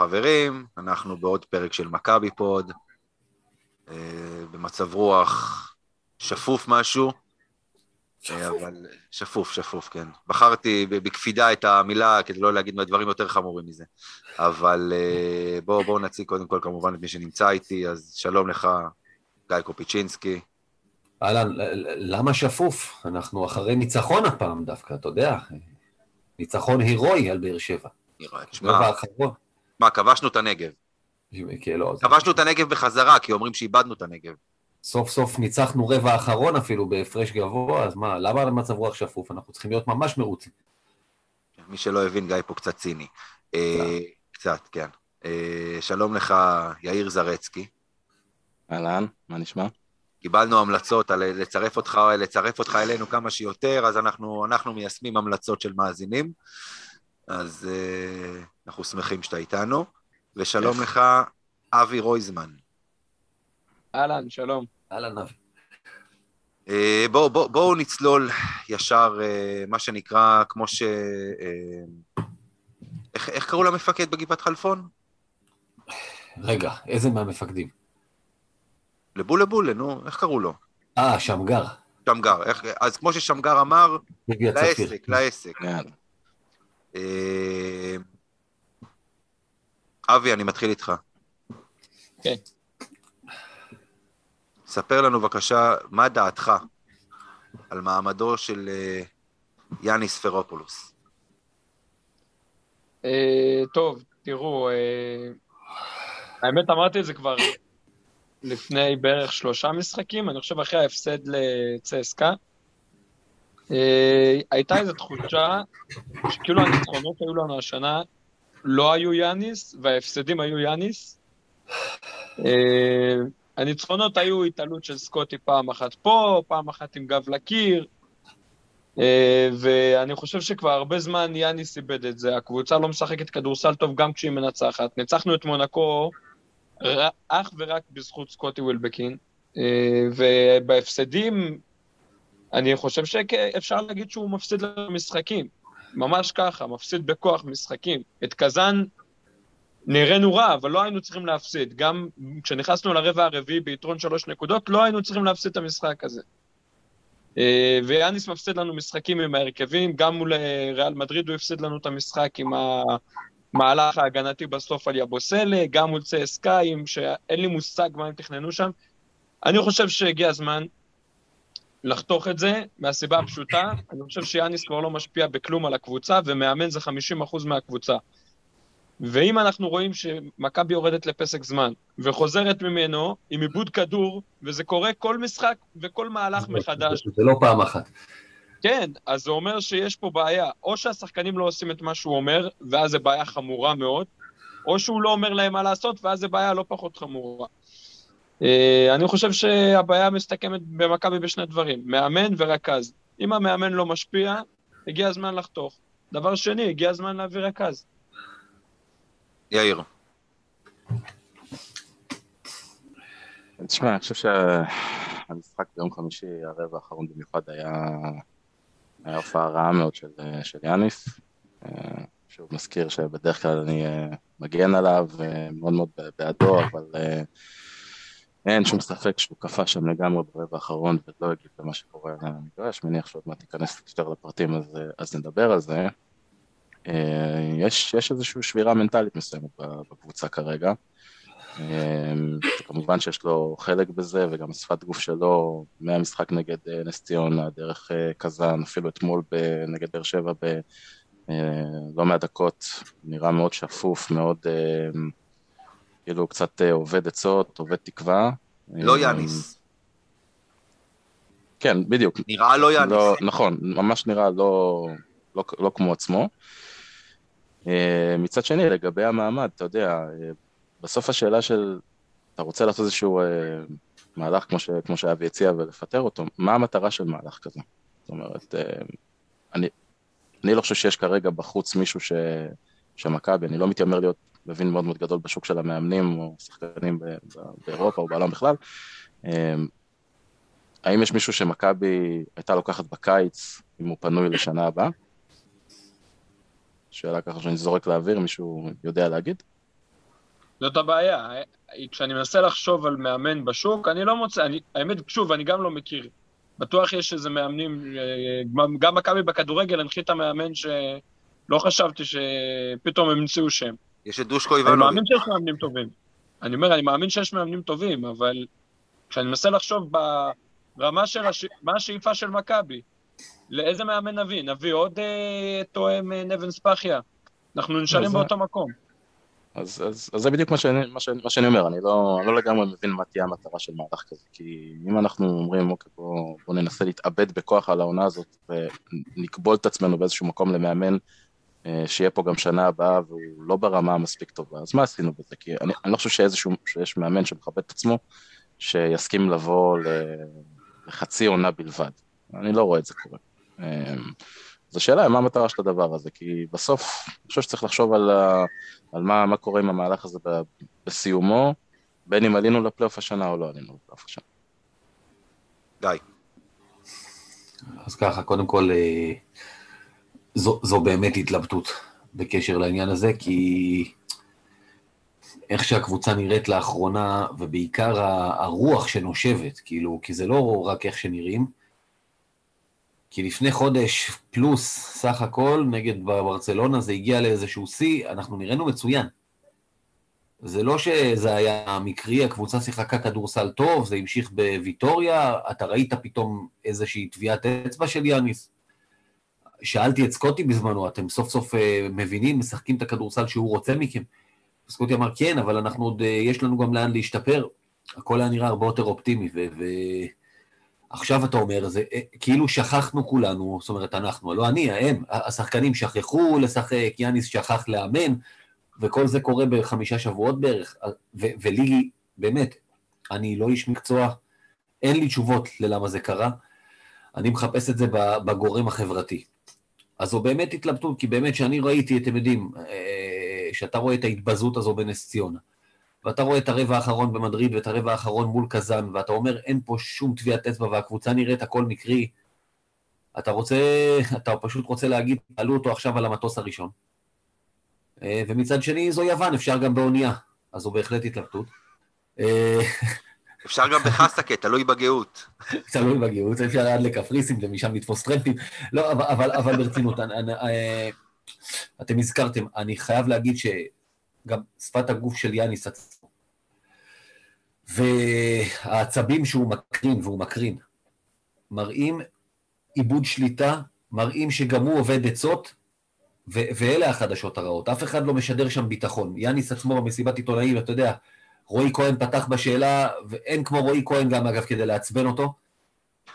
אהלן חברים, אנחנו בעוד פרק של מכבי פוד, אה, במצב רוח שפוף משהו, אה, אבל שפוף, שפוף, כן. בחרתי בקפידה את המילה כדי לא להגיד דברים יותר חמורים מזה, אבל אה, בואו בוא נציג קודם כל כמובן את מי שנמצא איתי, אז שלום לך, גיא קופיצ'ינסקי. אהלן, למה שפוף? אנחנו אחרי ניצחון הפעם דווקא, אתה יודע, ניצחון הירואי על באר שבע. תשמע, מה, כבשנו את הנגב. לא, כבשנו את הנגב בחזרה, כי אומרים שאיבדנו את הנגב. סוף סוף ניצחנו רבע אחרון אפילו בהפרש גבוה, אז מה, למה מצב רוח שפוף? אנחנו צריכים להיות ממש מרוצים. מי שלא הבין, גיא פה קצת ציני. אה, קצת, כן. אה, שלום לך, יאיר זרצקי. אהלן, מה נשמע? קיבלנו המלצות על לצרף אותך, לצרף אותך אלינו כמה שיותר, אז אנחנו, אנחנו מיישמים המלצות של מאזינים. אז uh, אנחנו שמחים שאתה איתנו. ושלום לך, אבי רויזמן. אהלן, שלום. אהלן, אבי. Uh, בואו בוא, בוא נצלול ישר, uh, מה שנקרא, כמו ש... Uh, איך, איך קראו למפקד בגבעת חלפון? רגע, איזה מהמפקדים? לבולה בולה, נו, איך קראו לו? אה, שמגר. שמגר, איך, אז כמו ששמגר אמר, לעסק, לעסק. אה, אבי, אני מתחיל איתך. כן. ספר לנו בבקשה, מה דעתך על מעמדו של אה, יאניס פרופולוס? אה, טוב, תראו, האמת אמרתי את זה כבר לפני בערך שלושה משחקים, אני חושב אחרי ההפסד לצסקה. אה, הייתה איזו תחושה שכאילו הניצחונות היו לנו השנה לא היו יאניס, וההפסדים היו יאניס. אה, הניצחונות היו התעלות של סקוטי פעם אחת פה, פעם אחת עם גב לקיר, אה, ואני חושב שכבר הרבה זמן יאניס איבד את זה. הקבוצה לא משחקת כדורסל טוב גם כשהיא מנצחת. ניצחנו את מונקו אך ורק בזכות סקוטי ווילבקין, ובהפסדים אני חושב שאפשר להגיד שהוא מפסיד למשחקים. ממש ככה, מפסיד בכוח משחקים. את קזאן נראינו רע, אבל לא היינו צריכים להפסיד. גם כשנכנסנו לרבע הרביעי ביתרון שלוש נקודות, לא היינו צריכים להפסיד את המשחק הזה. אה, ויאניס מפסיד לנו משחקים עם ההרכבים, גם מול אה, ריאל מדריד הוא הפסיד לנו את המשחק עם המהלך ההגנתי בסוף על יבוסלה, גם מול צסקאים, שאין לי מושג מה הם תכננו שם. אני חושב שהגיע הזמן לחתוך את זה מהסיבה הפשוטה, אני חושב שיאניס כבר לא משפיע בכלום על הקבוצה, ומאמן זה 50% מהקבוצה. ואם אנחנו רואים שמכבי יורדת לפסק זמן, וחוזרת ממנו עם עיבוד כדור, וזה קורה כל משחק וכל מהלך מחדש. זה לא פעם אחת. כן, אז זה אומר שיש פה בעיה. או שהשחקנים לא עושים את מה שהוא אומר, ואז זו בעיה חמורה מאוד, או שהוא לא אומר להם מה לעשות, ואז זו בעיה לא פחות חמורה. אה, אני חושב שהבעיה מסתכמת במכבי בשני דברים, מאמן ורכז. אם המאמן לא משפיע, הגיע הזמן לחתוך. דבר שני, הגיע הזמן להביא רכז. יאיר. תשמע, אני חושב שהמשחק ביום חמישי, הרבע האחרון במיוחד, היה, היה הופעה רעה מאוד של, של יאניס. אה, שוב מזכיר שבדרך כלל אני אה, מגן עליו, מאוד מאוד בעדו, אבל אין שום ספק שהוא קפא שם לגמרי ברבע האחרון ולא הגיב למה שקורה על המגרש, מניח שעוד מעט תיכנס יותר לפרטים אז, אז נדבר על זה. אה, יש, יש איזושהי שבירה מנטלית מסוימת בקבוצה כרגע. אה, כמובן שיש לו חלק בזה וגם שפת גוף שלו מהמשחק נגד אה, נס ציונה, דרך קזאן, אפילו אתמול נגד באר שבע בלא מעט דקות, נראה מאוד שפוף, מאוד כאילו קצת אה, עובד עצות, עובד תקווה. לא אה, יאניס. כן, בדיוק. נראה לא יאניס. לא, נכון, ממש נראה לא, לא, לא כמו עצמו. אה, מצד שני, לגבי המעמד, אתה יודע, בסוף השאלה של, אתה רוצה לעשות איזשהו מהלך כמו, ש, כמו שאבי הציע ולפטר אותו, מה המטרה של מהלך כזה? זאת אומרת, אני, אני לא חושב שיש כרגע בחוץ מישהו ש, שמכבי, אני לא מתיימר להיות מבין מאוד מאוד גדול בשוק של המאמנים או שחקנים באירופה או בעולם בכלל. אמ, האם יש מישהו שמכבי הייתה לוקחת בקיץ, אם הוא פנוי לשנה הבאה? שאלה ככה שאני זורק לאוויר, מישהו יודע להגיד? זאת הבעיה. כשאני מנסה לחשוב על מאמן בשוק, אני לא מוצא, אני, האמת, שוב, אני גם לא מכיר. בטוח יש איזה מאמנים, אה, גם מכבי בכדורגל הנחיתה מאמן שלא חשבתי שפתאום הם המציאו שם. יש את דושקו אני איבנוביץ'. מאמין שיש מאמנים טובים. אני אומר, אני מאמין שיש מאמנים טובים, אבל כשאני מנסה לחשוב ברמה של הש... מה השאיפה של מכבי, לאיזה מאמן נביא? נביא עוד אה, תואם אה, נבן ספחיה? אנחנו נשארים זה- באותו מקום. אז, אז, אז זה בדיוק מה שאני, מה, שאני, מה שאני אומר, אני לא, אני לא לגמרי מבין מה תהיה המטרה של מהלך כזה, כי אם אנחנו אומרים, אוקיי, בוא, בוא ננסה להתאבד בכוח על העונה הזאת ונקבול את עצמנו באיזשהו מקום למאמן שיהיה פה גם שנה הבאה והוא לא ברמה המספיק טובה, אז מה עשינו בזה? כי אני, אני לא חושב שאיזשהו, שיש מאמן שמכבד את עצמו, שיסכים לבוא לחצי עונה בלבד. אני לא רואה את זה קורה. אה, אז השאלה היא מה המטרה של הדבר הזה, כי בסוף אני חושב שצריך לחשוב על, ה, על מה, מה קורה עם המהלך הזה ב, בסיומו, בין אם עלינו לפלייאוף השנה או לא עלינו לפלייאוף השנה. גיא. אז ככה, קודם כל, אה, זו, זו באמת התלבטות בקשר לעניין הזה, כי איך שהקבוצה נראית לאחרונה, ובעיקר הרוח שנושבת, כאילו, כי זה לא רק איך שנראים, כי לפני חודש פלוס סך הכל נגד ברצלונה זה הגיע לאיזשהו שיא, אנחנו נראינו מצוין. זה לא שזה היה מקרי, הקבוצה שיחקה כדורסל טוב, זה המשיך בוויטוריה, אתה ראית פתאום איזושהי טביעת אצבע של יאניס. שאלתי את סקוטי בזמנו, אתם סוף סוף אה, מבינים, משחקים את הכדורסל שהוא רוצה מכם? סקוטי אמר, כן, אבל אנחנו עוד, אה, יש לנו גם לאן להשתפר. הכל היה נראה הרבה יותר אופטימי, ו... ו- אתה אומר, זה אה, כאילו שכחנו כולנו, זאת אומרת, אנחנו, לא אני, הם, השחקנים שכחו לשחק, יאניס שכח לאמן, וכל זה קורה בחמישה שבועות בערך, ו- ולי, באמת, אני לא איש מקצוע, אין לי תשובות ללמה זה קרה, אני מחפש את זה בגורם החברתי. אז זו באמת התלבטות, כי באמת שאני ראיתי, אתם יודעים, אה, שאתה רואה את ההתבזות הזו בנס ציונה, ואתה רואה את הרבע האחרון במדריד ואת הרבע האחרון מול קזאן, ואתה אומר, אין פה שום טביעת אצבע והקבוצה נראית הכל מקרי, אתה רוצה, אתה פשוט רוצה להגיד, תעלו אותו עכשיו על המטוס הראשון. אה, ומצד שני, זו יוון, אפשר גם באונייה, אז זו בהחלט התלבטות. אפשר גם בחסקה, תלוי בגאות. תלוי בגאות, אפשר עד לקפריסין ומשם לתפוס טרמפים. לא, אבל, אבל, אבל ברצינות, אני, אני, אה, אתם הזכרתם, אני חייב להגיד שגם שפת הגוף של יאניס עצמו, והעצבים שהוא מקרין, והוא מקרין, מראים עיבוד שליטה, מראים שגם הוא עובד עצות, ואלה החדשות הרעות. אף אחד לא משדר שם ביטחון. יאניס עצמו במסיבת עיתונאים, אתה יודע, רועי כהן פתח בשאלה, ואין כמו רועי כהן גם, אגב, כדי לעצבן אותו.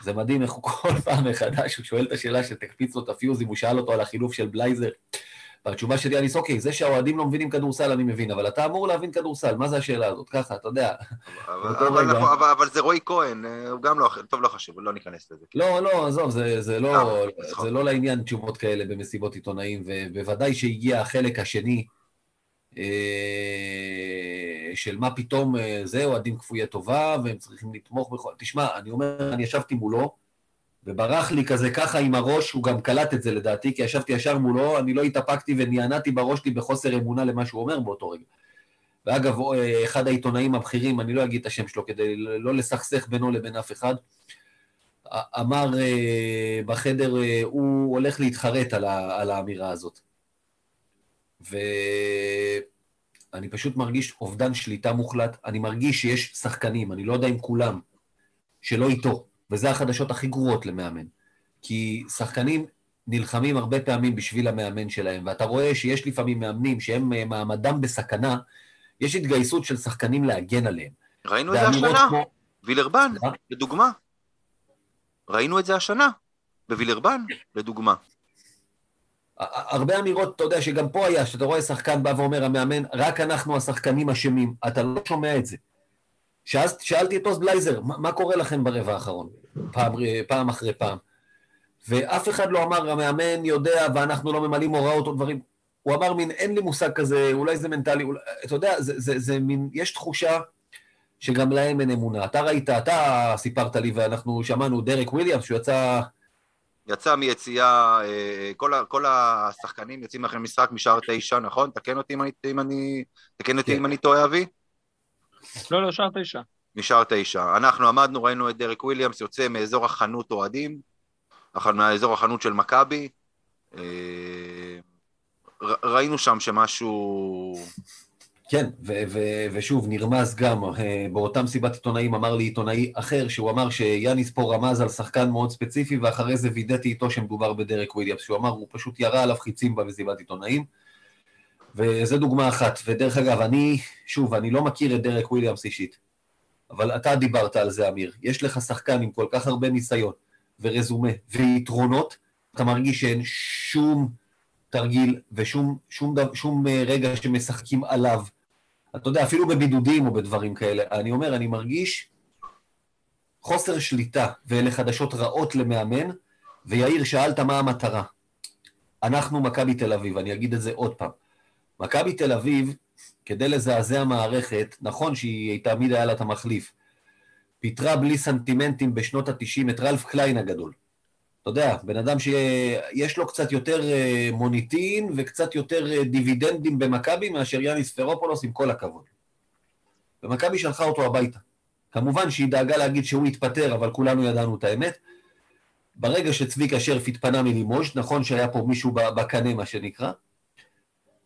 זה מדהים איך הוא כל פעם מחדש, הוא שואל את השאלה שתקפיץ לו את הפיוז, אם הוא שאל אותו על החילוף של בלייזר. והתשובה של יאניס, אוקיי, זה שהאוהדים לא מבינים כדורסל, אני מבין, אבל אתה אמור להבין כדורסל, מה זה השאלה הזאת? ככה, אתה יודע. אבל, אבל. נכון, אבל, אבל זה רועי כהן, אה, הוא גם לא, טוב, לא חשוב, לא ניכנס לזה. לא, לא, עזוב, זה, זה, לא, אה, צחוק. זה לא לעניין תשובות כאלה במסיבות עיתונאים, ובוודאי שהגיע החלק השני של מה פתאום אה, זה, אוהדים כפויי טובה, והם צריכים לתמוך בכל... תשמע, אני אומר, אני ישבתי מולו, וברח לי כזה ככה עם הראש, הוא גם קלט את זה לדעתי, כי ישבתי ישר מולו, אני לא התאפקתי ונענעתי בראש שלי בחוסר אמונה למה שהוא אומר באותו רגע. ואגב, אה, אחד העיתונאים הבכירים, אני לא אגיד את השם שלו כדי לא לסכסך בינו לבין אף אחד, אמר אה, בחדר, אה, הוא הולך להתחרט על, ה, על האמירה הזאת. ואני פשוט מרגיש אובדן שליטה מוחלט. אני מרגיש שיש שחקנים, אני לא יודע אם כולם, שלא איתו, וזה החדשות הכי גרועות למאמן. כי שחקנים נלחמים הרבה פעמים בשביל המאמן שלהם, ואתה רואה שיש לפעמים מאמנים שהם אה, מעמדם בסכנה, יש התגייסות של שחקנים להגן עליהם. ראינו את זה השנה, כמו- וילרבן, מה? לדוגמה. ראינו את זה השנה, בווילרבן, לדוגמה. הרבה אמירות, אתה יודע, שגם פה היה, שאתה רואה שחקן בא ואומר, המאמן, רק אנחנו השחקנים אשמים, אתה לא שומע את זה. שאז שאלתי את עוז בלייזר, מה, מה קורה לכם ברבע האחרון? פעם, פעם אחרי פעם. ואף אחד לא אמר, המאמן יודע ואנחנו לא ממלאים הוראות או דברים. הוא אמר מין, אין לי מושג כזה, אולי זה מנטלי, אולי, אתה יודע, זה, זה, זה מין, יש תחושה שגם להם אין אמונה. אתה ראית, אתה סיפרת לי, ואנחנו שמענו, דרק וויליאמס, שהוא יצא יצא מיציאה, אה, כל, ה- כל השחקנים יוצאים אחרי משחק משער תשע, נכון? תקן אותי אם אני, אם אני, תקן אותי כן. אם אני טועה, אבי? לא, לא, שער תשע. משער תשע. אנחנו עמדנו, ראינו את דרק וויליאמס יוצא מאזור החנות אוהדים, מאזור החנות של מכבי. אה, ראינו שם שמשהו... כן, ו- ו- ושוב, נרמז גם, אה, באותה מסיבת עיתונאים אמר לי עיתונאי אחר, שהוא אמר שיאניס פה רמז על שחקן מאוד ספציפי, ואחרי זה וידאתי איתו שמדובר בדרק וויליאמס, שהוא אמר, הוא פשוט ירה עליו חיצים במסיבת עיתונאים, וזו דוגמה אחת. ודרך אגב, אני, שוב, אני לא מכיר את דרק וויליאמס אישית, אבל אתה דיברת על זה, אמיר. יש לך שחקן עם כל כך הרבה ניסיון, ורזומה, ויתרונות, אתה מרגיש שאין שום תרגיל ושום שום, דו- שום אה, רגע שמשחקים עליו. אתה יודע, אפילו בבידודים או בדברים כאלה. אני אומר, אני מרגיש חוסר שליטה, ואלה חדשות רעות למאמן, ויאיר, שאלת מה המטרה. אנחנו מכבי תל אביב, אני אגיד את זה עוד פעם. מכבי תל אביב, כדי לזעזע מערכת, נכון שהיא תמיד היה לה את המחליף, פיטרה בלי סנטימנטים בשנות ה-90 את רלף קליין הגדול. אתה יודע, בן אדם שיש לו קצת יותר אה, מוניטין וקצת יותר אה, דיבידנדים במכבי מאשר יאניס ספרופולוס, עם כל הכבוד. ומכבי שלחה אותו הביתה. כמובן שהיא דאגה להגיד שהוא התפטר, אבל כולנו ידענו את האמת. ברגע שצביקה שרף התפנה מלימוז', נכון שהיה פה מישהו בקנה, מה שנקרא,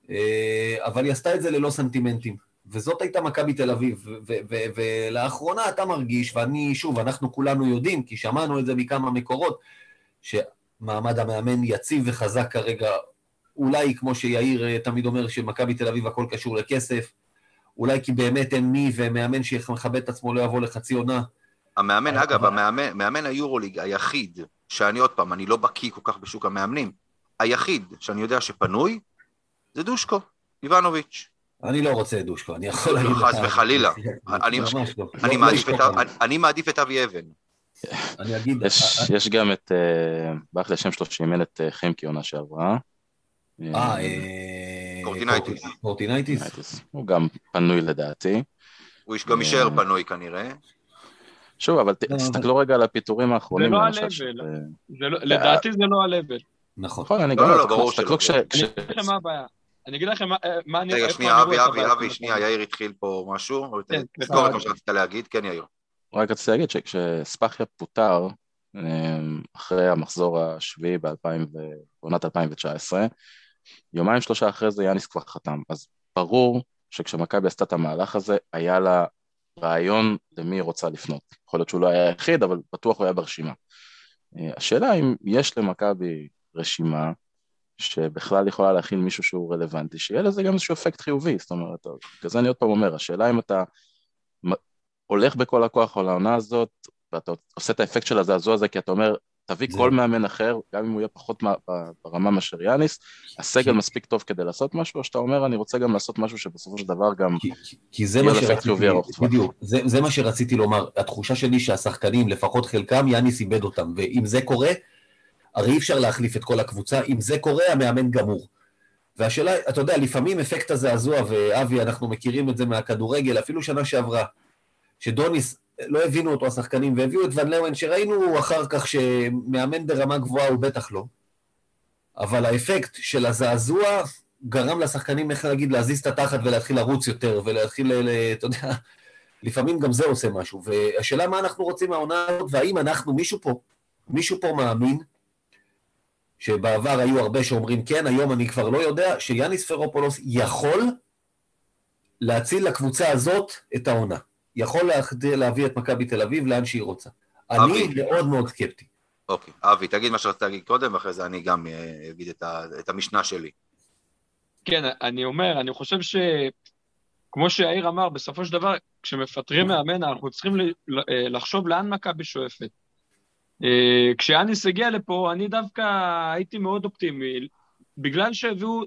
אה, אבל היא עשתה את זה ללא סנטימנטים. וזאת הייתה מכבי תל אביב. ולאחרונה אתה מרגיש, ואני, שוב, אנחנו כולנו יודעים, כי שמענו את זה מכמה מקורות, שמעמד המאמן יציב וחזק כרגע, אולי כמו שיאיר אה, תמיד אומר, שמכבי תל אביב הכל קשור לכסף, אולי כי באמת אין מי, ומאמן שיכבד את עצמו לא יבוא לחצי עונה. המאמן, אבל- אגב, המאמן, מאמן היורוליג היחיד, שאני עוד פעם, אני לא בקיא כל כך בשוק המאמנים, היחיד שאני יודע שפנוי, זה דושקו, איבנוביץ'. אני לא רוצה את דושקו, אני יכול להגיד לך... חס וחלילה. לא. לא- לא. אני מעדיף את אבי אבן. אני אגיד... יש, יש גם את, אה, ברח לי השם שלו שאימן את אה, חמקי עונה שעברה. אה, אה... קורטינייטיס. קורטינייטיס? הוא גם פנוי לדעתי. הוא גם יישאר פנוי כנראה. שוב, אבל לא, תסתכלו רגע על הפיטורים האחרונים. זה לא ה level. אה, לא- לדעתי זה לא ה-level. נכון. נכון, אני לא, גם תסתכלו. כש... אני אגיד לכם מה הבעיה. אני אגיד לכם מה- אה, מה אני... רגע, שנייה, אני אבי, אבי, אבי, שנייה. יאיר התחיל פה משהו, כן, תזכור את. מה שרצית להגיד, כן יאיר. רק רציתי להגיד שכשספחיה פוטר אה, אחרי המחזור השביעי בעונת 2019, יומיים שלושה אחרי זה יאניס כבר חתם. אז ברור שכשמכבי עשתה את המהלך הזה, היה לה רעיון למי היא רוצה לפנות. יכול להיות שהוא לא היה היחיד, אבל בטוח הוא היה ברשימה. אה, השאלה אם יש למכבי רשימה שבכלל יכולה להכין מישהו שהוא רלוונטי, שיהיה לזה גם איזשהו אפקט חיובי, זאת אומרת, בגלל זה אני עוד פעם אומר, השאלה אם אתה הולך בכל הכוח על העונה הזאת, ואתה עושה את האפקט של הזעזוע הזה, כי אתה אומר, תביא כל מאמן אחר, גם אם הוא יהיה פחות ברמה מאשר יאניס, הסגל מספיק טוב כדי לעשות משהו, או שאתה אומר, אני רוצה גם לעשות משהו שבסופו של דבר גם... כי, זה יהיה מה לו אפקט שרציתי, חיובי ארוך טווח. בדיוק, זה, זה מה שרציתי לומר. התחושה שלי שהשחקנים, לפחות חלקם, יאניס איבד אותם, ואם זה קורה, הרי אי אפשר להחליף את כל הקבוצה, אם זה קורה, המאמן גמור. והשאלה, אתה יודע, לפעמים אפקט הזעזוע, ואבי, אנחנו מכירים את זה מהכדורגל, אפילו שנה שעברה, שדוניס, לא הבינו אותו השחקנים, והביאו את ון לאוון, שראינו אחר כך שמאמן ברמה גבוהה הוא בטח לא. אבל האפקט של הזעזוע גרם לשחקנים, איך להגיד, להזיז את התחת ולהתחיל לרוץ יותר, ולהתחיל, אתה יודע, לפעמים גם זה עושה משהו. והשאלה מה אנחנו רוצים מהעונה הזאת, והאם אנחנו, מישהו פה, מישהו פה מאמין, שבעבר היו הרבה שאומרים כן, היום אני כבר לא יודע, שיאניס פרופולוס יכול להציל לקבוצה הזאת את העונה. יכול לה- להביא את מכבי תל אביב לאן שהיא רוצה. אני. מאוד מאוד סקפטי. אוקיי, אבי, תגיד מה שרצית להגיד קודם, ואחרי זה אני גם אה, אגיד את ה- את המשנה שלי. כן, אני אומר, אני חושב ש... כמו שיאיר אמר, בסופו של דבר, כשמפטרים מאמן, אנחנו צריכים ל- ל- לחשוב לאן מכבי שואפת. אה, כשיאניס הגיע לפה, אני דווקא הייתי מאוד אופטימי, בגלל שהביאו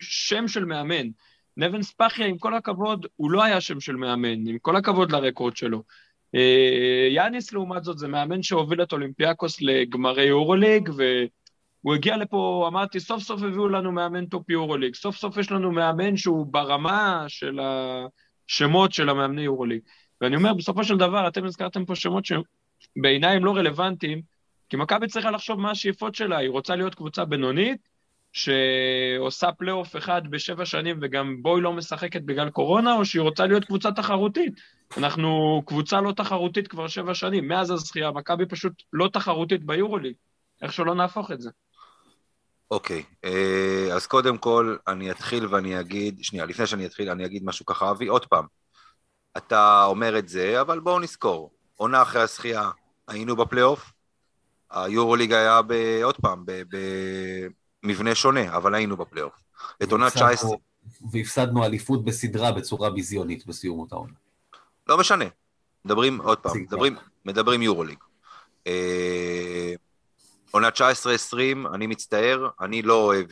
שם של מאמן. נבן ספחיה, עם כל הכבוד, הוא לא היה שם של מאמן, עם כל הכבוד לרקורד שלו. אה, יאניס, לעומת זאת, זה מאמן שהוביל את אולימפיאקוס לגמר יורוליג, והוא הגיע לפה, אמרתי, סוף סוף הביאו לנו מאמן טופ יורוליג, סוף סוף יש לנו מאמן שהוא ברמה של השמות של המאמני יורוליג. ואני אומר, בסופו של דבר, אתם הזכרתם פה שמות שבעיניי הם לא רלוונטיים, כי מכבי צריכה לחשוב מה השאיפות שלה, היא רוצה להיות קבוצה בינונית, שעושה פלייאוף אחד בשבע שנים וגם בואי לא משחקת בגלל קורונה, או שהיא רוצה להיות קבוצה תחרותית. אנחנו קבוצה לא תחרותית כבר שבע שנים, מאז הזכייה, מכבי פשוט לא תחרותית ביורוליג. איך שלא נהפוך את זה. אוקיי, אה, אז קודם כל אני אתחיל ואני אגיד, שנייה, לפני שאני אתחיל אני אגיד משהו ככה, אבי, עוד פעם. אתה אומר את זה, אבל בואו נזכור, עונה אחרי הזכייה היינו בפלייאוף, היורוליג היה ב, עוד פעם, במבנה שונה, אבל היינו בפלייאוף. את עונה 19... והפסדנו אליפות בסדרה בצורה ביזיונית בסיום אותה עונה. לא משנה, מדברים, עוד פעם, מדברים, מדברים יורוליג. אה, עונה 19-20, אני מצטער, אני לא אוהב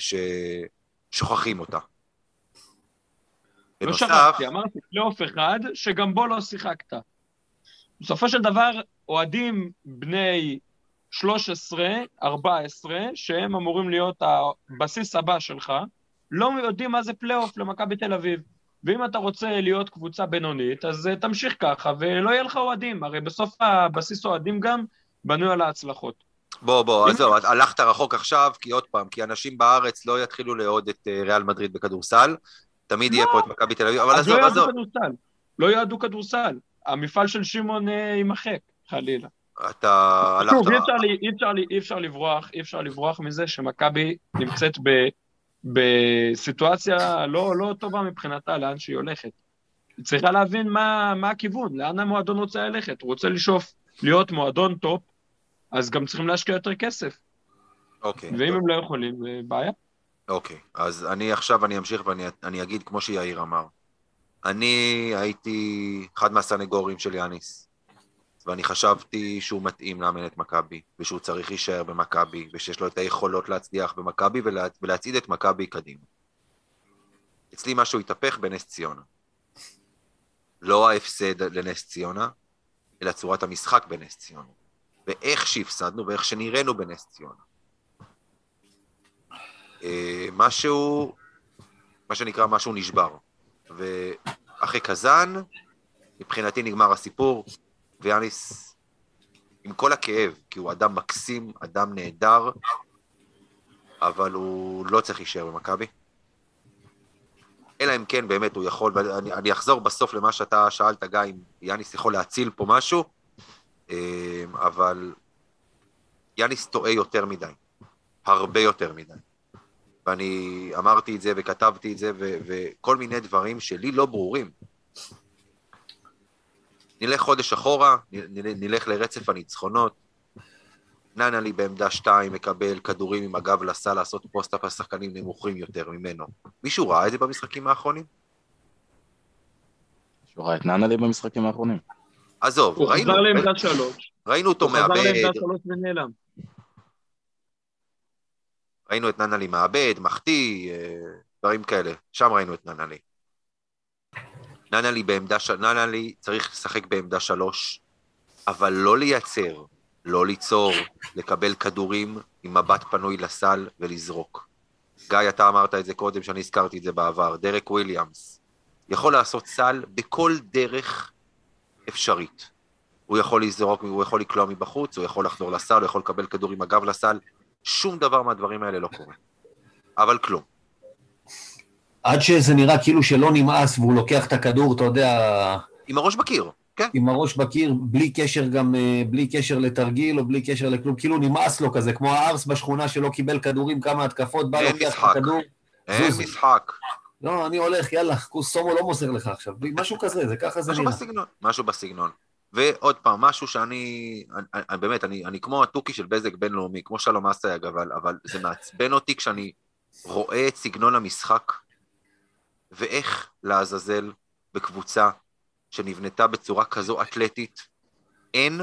ששוכחים אותה. לא שכחתי, אמרתי פלייאוף אחד, שגם בו לא שיחקת. בסופו של דבר, אוהדים בני 13, 14, שהם אמורים להיות הבסיס הבא שלך, לא יודעים מה זה פלייאוף למכבי תל אביב. ואם אתה רוצה להיות קבוצה בינונית, אז אה, תמשיך ככה, ולא יהיה לך אוהדים. הרי בסוף הבסיס אוהדים גם בנוי על ההצלחות. בוא, בוא, עזוב, הלכת רחוק עכשיו, כי עוד פעם, כי אנשים בארץ לא יתחילו לאהוד את אה, ריאל מדריד בכדורסל, תמיד יהיה פה את מכבי תל אביב, אבל עזוב, עזוב. לא יעדו כדורסל, לא יעדו כדורסל. המפעל של שמעון אה, יימחק, חלילה. אתה הלכת... שוב, אי אפשר לברוח, אי אפשר לברוח מזה שמכבי נמצאת ב... בסיטואציה לא, לא טובה מבחינתה, לאן שהיא הולכת. היא צריכה להבין מה, מה הכיוון, לאן המועדון רוצה ללכת. הוא רוצה לשאוף להיות מועדון טופ, אז גם צריכים להשקיע יותר כסף. אוקיי. ואם טוב. הם לא יכולים, זה בעיה. אוקיי, אז אני עכשיו, אני אמשיך ואני אגיד כמו שיאיר אמר. אני הייתי אחד מהסנגורים של יאניס, ואני חשבתי שהוא מתאים לאמן את מכבי, ושהוא צריך להישאר במכבי, ושיש לו את היכולות להצליח במכבי ולה, ולהצעיד את מכבי קדימה. אצלי משהו התהפך בנס ציונה. לא ההפסד לנס ציונה, אלא צורת המשחק בנס ציונה. ואיך שהפסדנו ואיך שנראינו בנס ציונה. אה, משהו, מה שנקרא משהו נשבר. ואחרי קזאן, מבחינתי נגמר הסיפור, ויאניס, עם כל הכאב, כי הוא אדם מקסים, אדם נהדר, אבל הוא לא צריך להישאר במכבי. אלא אם כן באמת הוא יכול, ואני אני אחזור בסוף למה שאתה שאלת, גיא, אם יאניס יכול להציל פה משהו, אה, אבל יאניס טועה יותר מדי, הרבה יותר מדי. ואני אמרתי את זה וכתבתי את זה, וכל מיני דברים שלי לא ברורים. נלך חודש אחורה, נלך לרצף הניצחונות. ננלי בעמדה 2 מקבל כדורים עם הגב לסל לעשות פוסט-אפ על שחקנים נמוכים יותר ממנו. מישהו ראה את זה במשחקים האחרונים? מישהו ראה את ננלי במשחקים האחרונים? עזוב, הוא ראינו... הוא חזר לעמדה 3. ראינו אותו מאבד. הוא חזר לעמדה 3 ונעלם. ראינו את ננלי מאבד, מחטיא, אה, דברים כאלה. שם ראינו את ננלי. ננלי בעמדה, ש... ננלי צריך לשחק בעמדה שלוש, אבל לא לייצר, לא ליצור, לקבל כדורים עם מבט פנוי לסל ולזרוק. גיא, אתה אמרת את זה קודם, שאני הזכרתי את זה בעבר, דרק וויליאמס. יכול לעשות סל בכל דרך אפשרית. הוא יכול לזרוק, הוא יכול לקלוע מבחוץ, הוא יכול לחזור לסל, הוא יכול לקבל כדור עם הגב לסל. שום דבר מהדברים האלה לא קורה. אבל כלום. עד שזה נראה כאילו שלא נמאס והוא לוקח את הכדור, אתה יודע... עם הראש בקיר, כן. עם הראש בקיר, בלי קשר גם, אה, בלי קשר לתרגיל או בלי קשר לכלום, כאילו נמאס לו כזה, כמו הארס בשכונה שלא קיבל כדורים, כמה התקפות, בא לוקח את הכדור. אין משחק. לא, אני הולך, יאללה, כוסומו לא מוסר לך עכשיו. משהו כזה, זה ככה זה משהו נראה. בסגנון, משהו בסגנון. ועוד פעם, משהו שאני, אני, אני, באמת, אני, אני כמו התוכי של בזק בינלאומי, כמו שלום אסייג, אבל, אבל זה מעצבן אותי כשאני רואה את סגנון המשחק ואיך לעזאזל בקבוצה שנבנתה בצורה כזו אתלטית, אין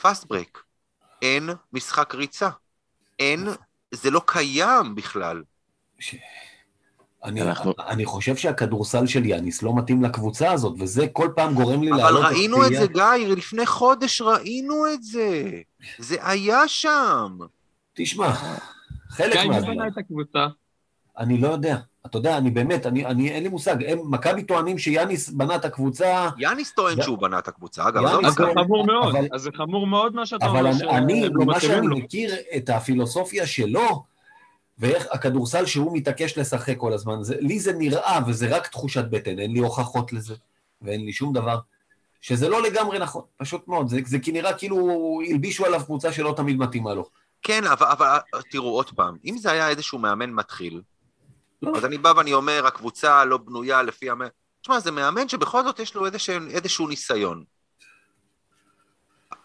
fast break, אין משחק ריצה, אין, זה לא קיים בכלל. ש... אני, אנחנו... אני חושב שהכדורסל של יאניס לא מתאים לקבוצה הזאת, וזה כל פעם גורם לי לעלות... אבל ראינו את זה, גיא, לפני חודש ראינו את זה. זה היה שם. תשמע, חלק מהזמן... גיא, מי בנה את הקבוצה? אני לא יודע. אתה יודע, אני באמת, אני, אני אין לי מושג. הם, מכבי טוענים שיאניס בנה את הקבוצה, יאניס טוען זה- שהוא בנה את הקבוצה, אגב, יאניס עזוב אז זה. חמור מאוד, אבל- אז זה חמור מאוד מה שאתה אבל אומר, אני, אני שהם לא ממה שאני לו. מכיר את הפילוסופיה שלו, ואיך הכדורסל שהוא מתעקש לשחק כל הזמן, זה, לי זה נראה, וזה רק תחושת בטן, אין לי הוכחות לזה, ואין לי שום דבר, שזה לא לגמרי נכון, פשוט מאוד. זה, זה כי נראה כאילו הלבישו עליו קבוצה שלא תמיד מתאימה לו. כן, אבל, אבל תראו, עוד פעם, אם זה היה איזשהו מאמן מתחיל, לא. אז אני בא ואני אומר, הקבוצה לא בנויה לפי המאמן... תשמע, זה מאמן שבכל זאת יש לו איזשהו, איזשהו ניסיון.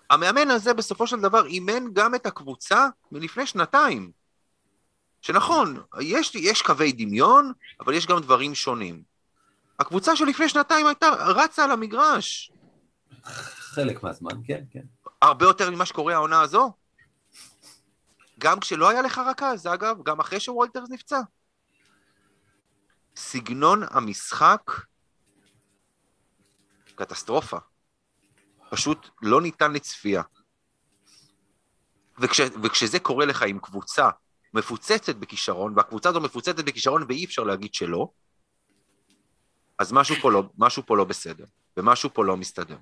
המאמן הזה בסופו של דבר אימן גם את הקבוצה מלפני שנתיים. שנכון, יש, יש קווי דמיון, אבל יש גם דברים שונים. הקבוצה שלפני שנתיים הייתה רצה על המגרש. חלק מהזמן, כן, כן. הרבה יותר ממה שקורה העונה הזו. גם כשלא היה לך רכז, אגב, גם אחרי שוולטרס נפצע. סגנון המשחק, קטסטרופה. פשוט לא ניתן לצפייה. וכש, וכשזה קורה לך עם קבוצה מפוצצת בכישרון, והקבוצה הזו מפוצצת בכישרון ואי אפשר להגיד שלא, אז משהו פה לא, משהו פה לא בסדר, ומשהו פה לא מסתדר.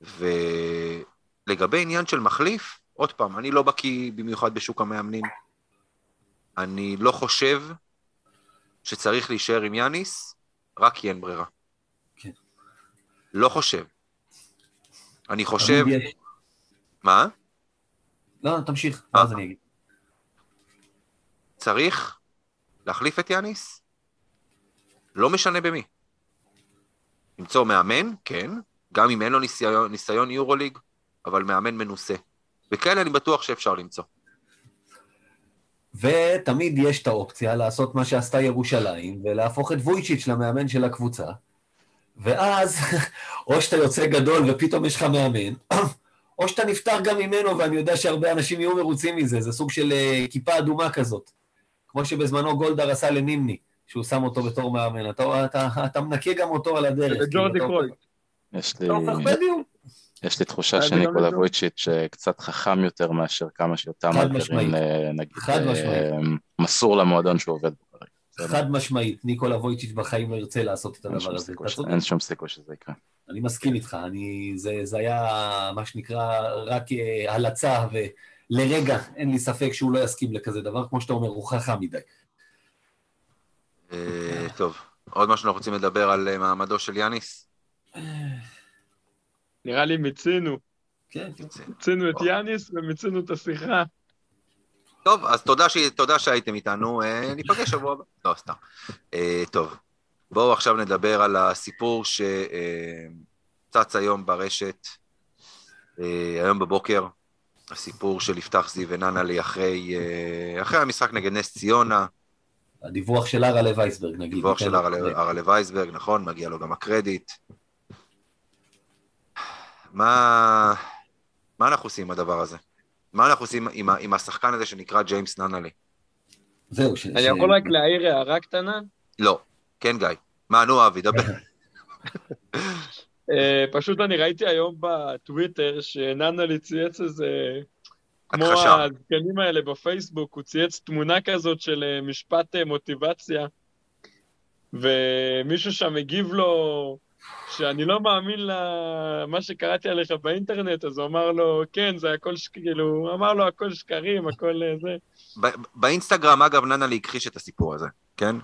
ולגבי עניין של מחליף, עוד פעם, אני לא בקיא במיוחד בשוק המאמנים. אני לא חושב שצריך להישאר עם יאניס, רק כי אין ברירה. כן. לא חושב. אני חושב... מה? לא, תמשיך, אה. אז אני אגיד. צריך להחליף את יאניס? לא משנה במי. למצוא מאמן, כן, גם אם אין לו ניסיון, ניסיון יורוליג, אבל מאמן מנוסה. וכאלה אני בטוח שאפשר למצוא. ותמיד יש את האופציה לעשות מה שעשתה ירושלים, ולהפוך את וויצ'יץ' למאמן של הקבוצה, ואז או שאתה יוצא גדול ופתאום יש לך מאמן, או שאתה נפטר גם ממנו, ואני יודע שהרבה אנשים יהיו מרוצים מזה, זה סוג של אה, כיפה אדומה כזאת. כמו שבזמנו גולדהר עשה לנימני, שהוא שם אותו בתור מאמן. אתה, אתה, אתה מנקה גם אותו על הדרך. ג'ורדי כאילו, קרויף. יש לי, בדיוק. יש לי תחושה גם שניקולה. וויצ'יץ' אה, קצת חכם יותר מאשר כמה אלפרין, משמעית. אה, נגיד, אה. מסור למועדון שהוא עובד בו כרגע. חד משמעית, ניקולה וויצ'יץ' בחיים לא ירצה לעשות את הדבר הזה. אין שום סיכוי שזה יקרה. אני מסכים איתך, אני, זה, זה היה מה שנקרא רק אה, הלצה, ולרגע אין לי ספק שהוא לא יסכים לכזה דבר, כמו שאתה אומר, הוא חכם מדי. אה, טוב, עוד משהו אנחנו רוצים לדבר על אה, מעמדו של יאניס? נראה לי מיצינו. כן, כן. מיצינו את יאניס ומיצינו את השיחה. טוב, אז תודה, ש... תודה שהייתם איתנו, אה, ניפגש שבוע הבא. לא, סתם. אה, טוב, בואו עכשיו נדבר על הסיפור שצץ היום ברשת, אה, היום בבוקר, הסיפור של יפתח זיו וננלי אחרי, אה, אחרי המשחק נגד נס ציונה, הדיווח של הרלה וייסברג, נגיד. דיווח ניתן של הרלה וייסברג, נכון, מגיע לו גם הקרדיט. מה, מה אנחנו עושים עם הדבר הזה? מה אנחנו עושים עם, ה- עם השחקן הזה שנקרא ג'יימס ננלי? זהו, ש... אני ש- יכול רק להעיר הערה קטנה? לא. כן, גיא. מה, נו, אבי, דבר. אה, פשוט אני ראיתי היום בטוויטר שננלי צייץ איזה... כמו. הזקנים האלה בפייסבוק, הוא צייץ תמונה כזאת של אה, משפט אה, מוטיבציה, ומישהו שם הגיב לו שאני לא מאמין למה שקראתי עליך באינטרנט, אז הוא אמר לו, כן, זה הכל, ש... כאילו, הוא אמר לו הכל שקרים, הכל אה, זה. באינסטגרם, אגב, ננלי הכחיש את הסיפור הזה, כן?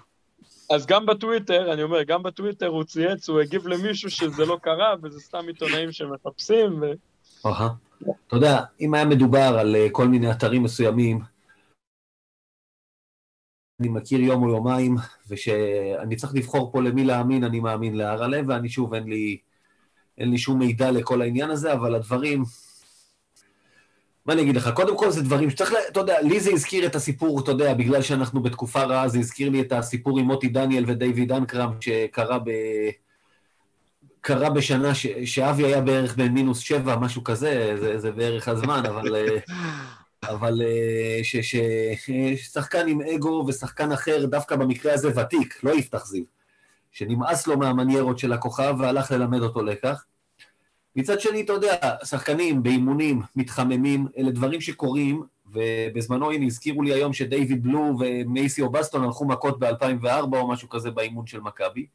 אז גם בטוויטר, אני אומר, גם בטוויטר הוא צייץ, הוא הגיב למישהו שזה לא קרה, וזה סתם עיתונאים שמחפשים, ו... אהה. אתה יודע, אם היה מדובר על אה, כל מיני אתרים מסוימים, אני מכיר יום או יומיים, ושאני צריך לבחור פה למי להאמין, אני מאמין להרלה, ואני שוב, אין לי, אין לי שום מידע לכל העניין הזה, אבל הדברים... מה אני אגיד לך? קודם כל זה דברים שצריך, לה- אתה יודע, לי זה הזכיר את הסיפור, אתה יודע, בגלל שאנחנו בתקופה רעה, זה הזכיר לי את הסיפור עם מוטי דניאל ודייוויד אנקרם, שקרה ב... קרה בשנה ש... שאבי היה בערך בין מינוס שבע, משהו כזה, זה, זה בערך הזמן, אבל, אה, אבל אה, ששחקן עם אגו ושחקן אחר, דווקא במקרה הזה ותיק, לא יפתח זיו, שנמאס לו מהמניירות של הכוכב והלך ללמד אותו לקח. מצד שני, אתה יודע, שחקנים באימונים, מתחממים, אלה דברים שקורים, ובזמנו, הנה, הזכירו לי היום שדייוויד בלו ומייסי אובסטון הלכו מכות ב-2004 או משהו כזה באימון של מכבי.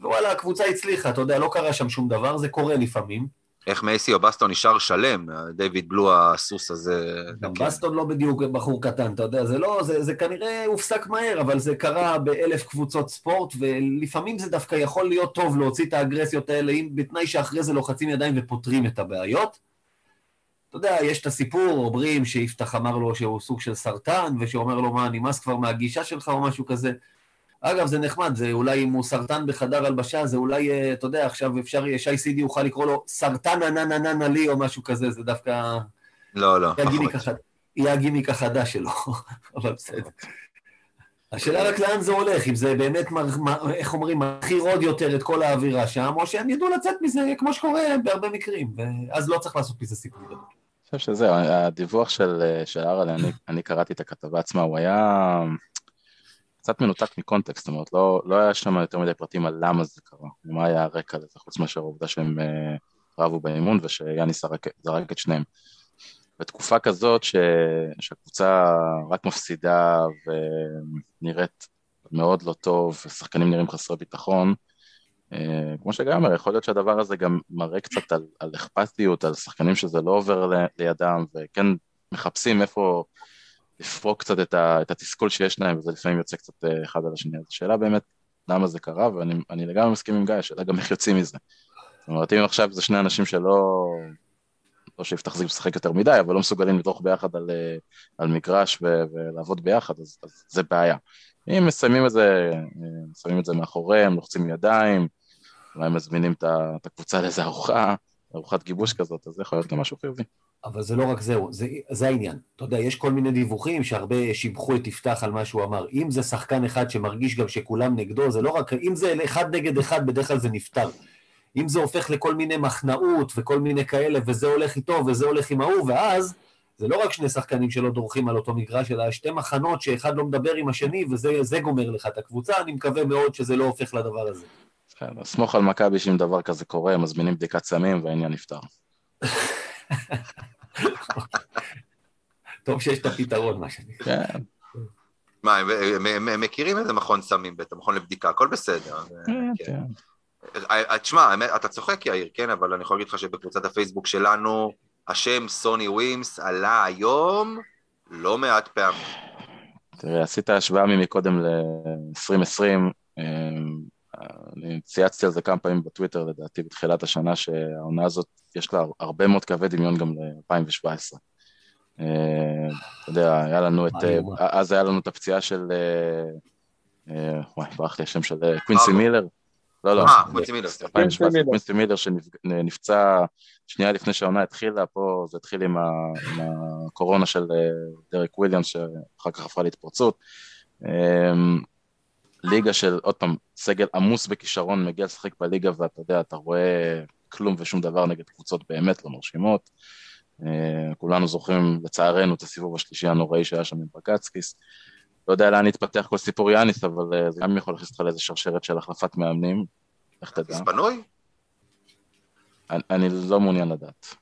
ווואלה, הקבוצה הצליחה, אתה יודע, לא קרה שם שום דבר, זה קורה לפעמים. איך מייסי או בסטון נשאר שלם, דיוויד בלו הסוס הזה. גם כן. בסטון לא בדיוק בחור קטן, אתה יודע, זה לא, זה, זה כנראה הופסק מהר, אבל זה קרה באלף קבוצות ספורט, ולפעמים זה דווקא יכול להיות טוב להוציא את האגרסיות האלה, אם, בתנאי שאחרי זה לוחצים ידיים ופותרים את הבעיות. אתה יודע, יש את הסיפור, אומרים שיפתח אמר לו שהוא סוג של סרטן, ושאומר לו, מה, נמאס כבר מהגישה שלך או משהו כזה. אגב, זה נחמד, זה אולי אם הוא סרטן בחדר הלבשה, זה אולי, אה, אתה יודע, עכשיו אפשר, שי סידי יוכל לקרוא לו סרטן ענן לי או משהו כזה, זה דווקא... לא, לא, פחות. יהיה הגימיק החדש שלו, אבל בסדר. השאלה רק לאן זה הולך, אם זה באמת, איך אומרים, מכיר עוד יותר את כל האווירה שם, או שהם ידעו לצאת מזה כמו שקורה בהרבה מקרים, ואז לא צריך לעשות מזה סיפור גדול. אני חושב שזה, הדיווח של, אה, של ארל, אני, אני קראתי את הכתבה עצמה, הוא היה קצת מנותק מקונטקסט, זאת אומרת, לא, לא היה שם יותר מדי פרטים על למה זה קרה, ומה היה הרקע לזה, חוץ מאשר העובדה שהם uh, רבו באימון ושיאני זרק, את שניהם. בתקופה כזאת ש, שהקבוצה רק מפסידה ונראית מאוד לא טוב, ושחקנים נראים חסרי ביטחון, uh, כמו שגיא אומר, יכול להיות שהדבר הזה גם מראה קצת על, על אכפתיות, על שחקנים שזה לא עובר לידם, וכן מחפשים איפה... לפרוק קצת את, ה, את התסכול שיש להם, וזה לפעמים יוצא קצת אה, אחד על השני. אז השאלה באמת, למה זה קרה, ואני לגמרי מסכים עם גיא, השאלה גם איך יוצאים מזה. זאת אומרת, אם עכשיו זה שני אנשים שלא, לא שיפתח זה משחק יותר מדי, אבל לא מסוגלים לדרוך ביחד על, אה, על מגרש ו, ולעבוד ביחד, אז, אז זה בעיה. אם מסיימים את זה, מסיימים את זה מאחוריהם, לוחצים ידיים, אולי מזמינים את הקבוצה לאיזה ארוחה, ארוחת גיבוש כזאת, אז זה יכול להיות גם משהו חיובי. אבל זה לא רק זהו, זה, זה העניין. אתה יודע, יש כל מיני דיווחים שהרבה שיבחו את יפתח על מה שהוא אמר. אם זה שחקן אחד שמרגיש גם שכולם נגדו, זה לא רק, אם זה אחד נגד אחד, בדרך כלל זה נפתר. אם זה הופך לכל מיני מחנאות וכל מיני כאלה, וזה הולך איתו וזה הולך עם ההוא, ואז זה לא רק שני שחקנים שלא דורכים על אותו מגרש, אלא שתי מחנות שאחד לא מדבר עם השני, וזה גומר לך את הקבוצה. אני מקווה מאוד שזה לא הופך לדבר הזה. כן, סמוך על מכבי שאם דבר כזה קורה, מזמינים בדיקת סמים והעניין נפתר. טוב שיש את הפתרון, מה שנקרא. כן. מה, הם מכירים איזה מכון סמים בטח, מכון לבדיקה, הכל בסדר. כן. כן. אה, אה, תשמע, אתה צוחק יאיר, כן, אבל אני יכול להגיד לך שבקבוצת הפייסבוק שלנו, השם סוני ווימס עלה היום לא מעט פעמים. תראה, עשית השוואה ממקודם ל-2020, אני צייצתי על זה כמה פעמים בטוויטר לדעתי בתחילת השנה שהעונה הזאת יש לה הרבה מאוד קווי דמיון גם ל-2017. אה, אתה יודע, היה לנו את, אה, אז היה לנו את הפציעה של, אה, וואי, ברח לי השם של קווינסי מילר. לא, לא, קווינסי מילר. קווינסי מילר שנפצע שנייה לפני שהעונה התחילה, פה זה התחיל עם הקורונה של דרק וויליאמס, שאחר כך הפכה להתפרצות. ליגה של, עוד פעם, סגל עמוס בכישרון מגיע לשחק בליגה ואתה יודע, אתה רואה כלום ושום דבר נגד קבוצות באמת לא מרשימות. אה, כולנו זוכרים לצערנו את הסיבוב השלישי הנוראי שהיה שם עם בקצקיס. לא יודע לאן יתפתח כל סיפור יאניס, אבל אה, זה גם יכול להכניס אותך לאיזה שרשרת של החלפת מאמנים, איך תדע? פנוי? אני, אני לא מעוניין לדעת.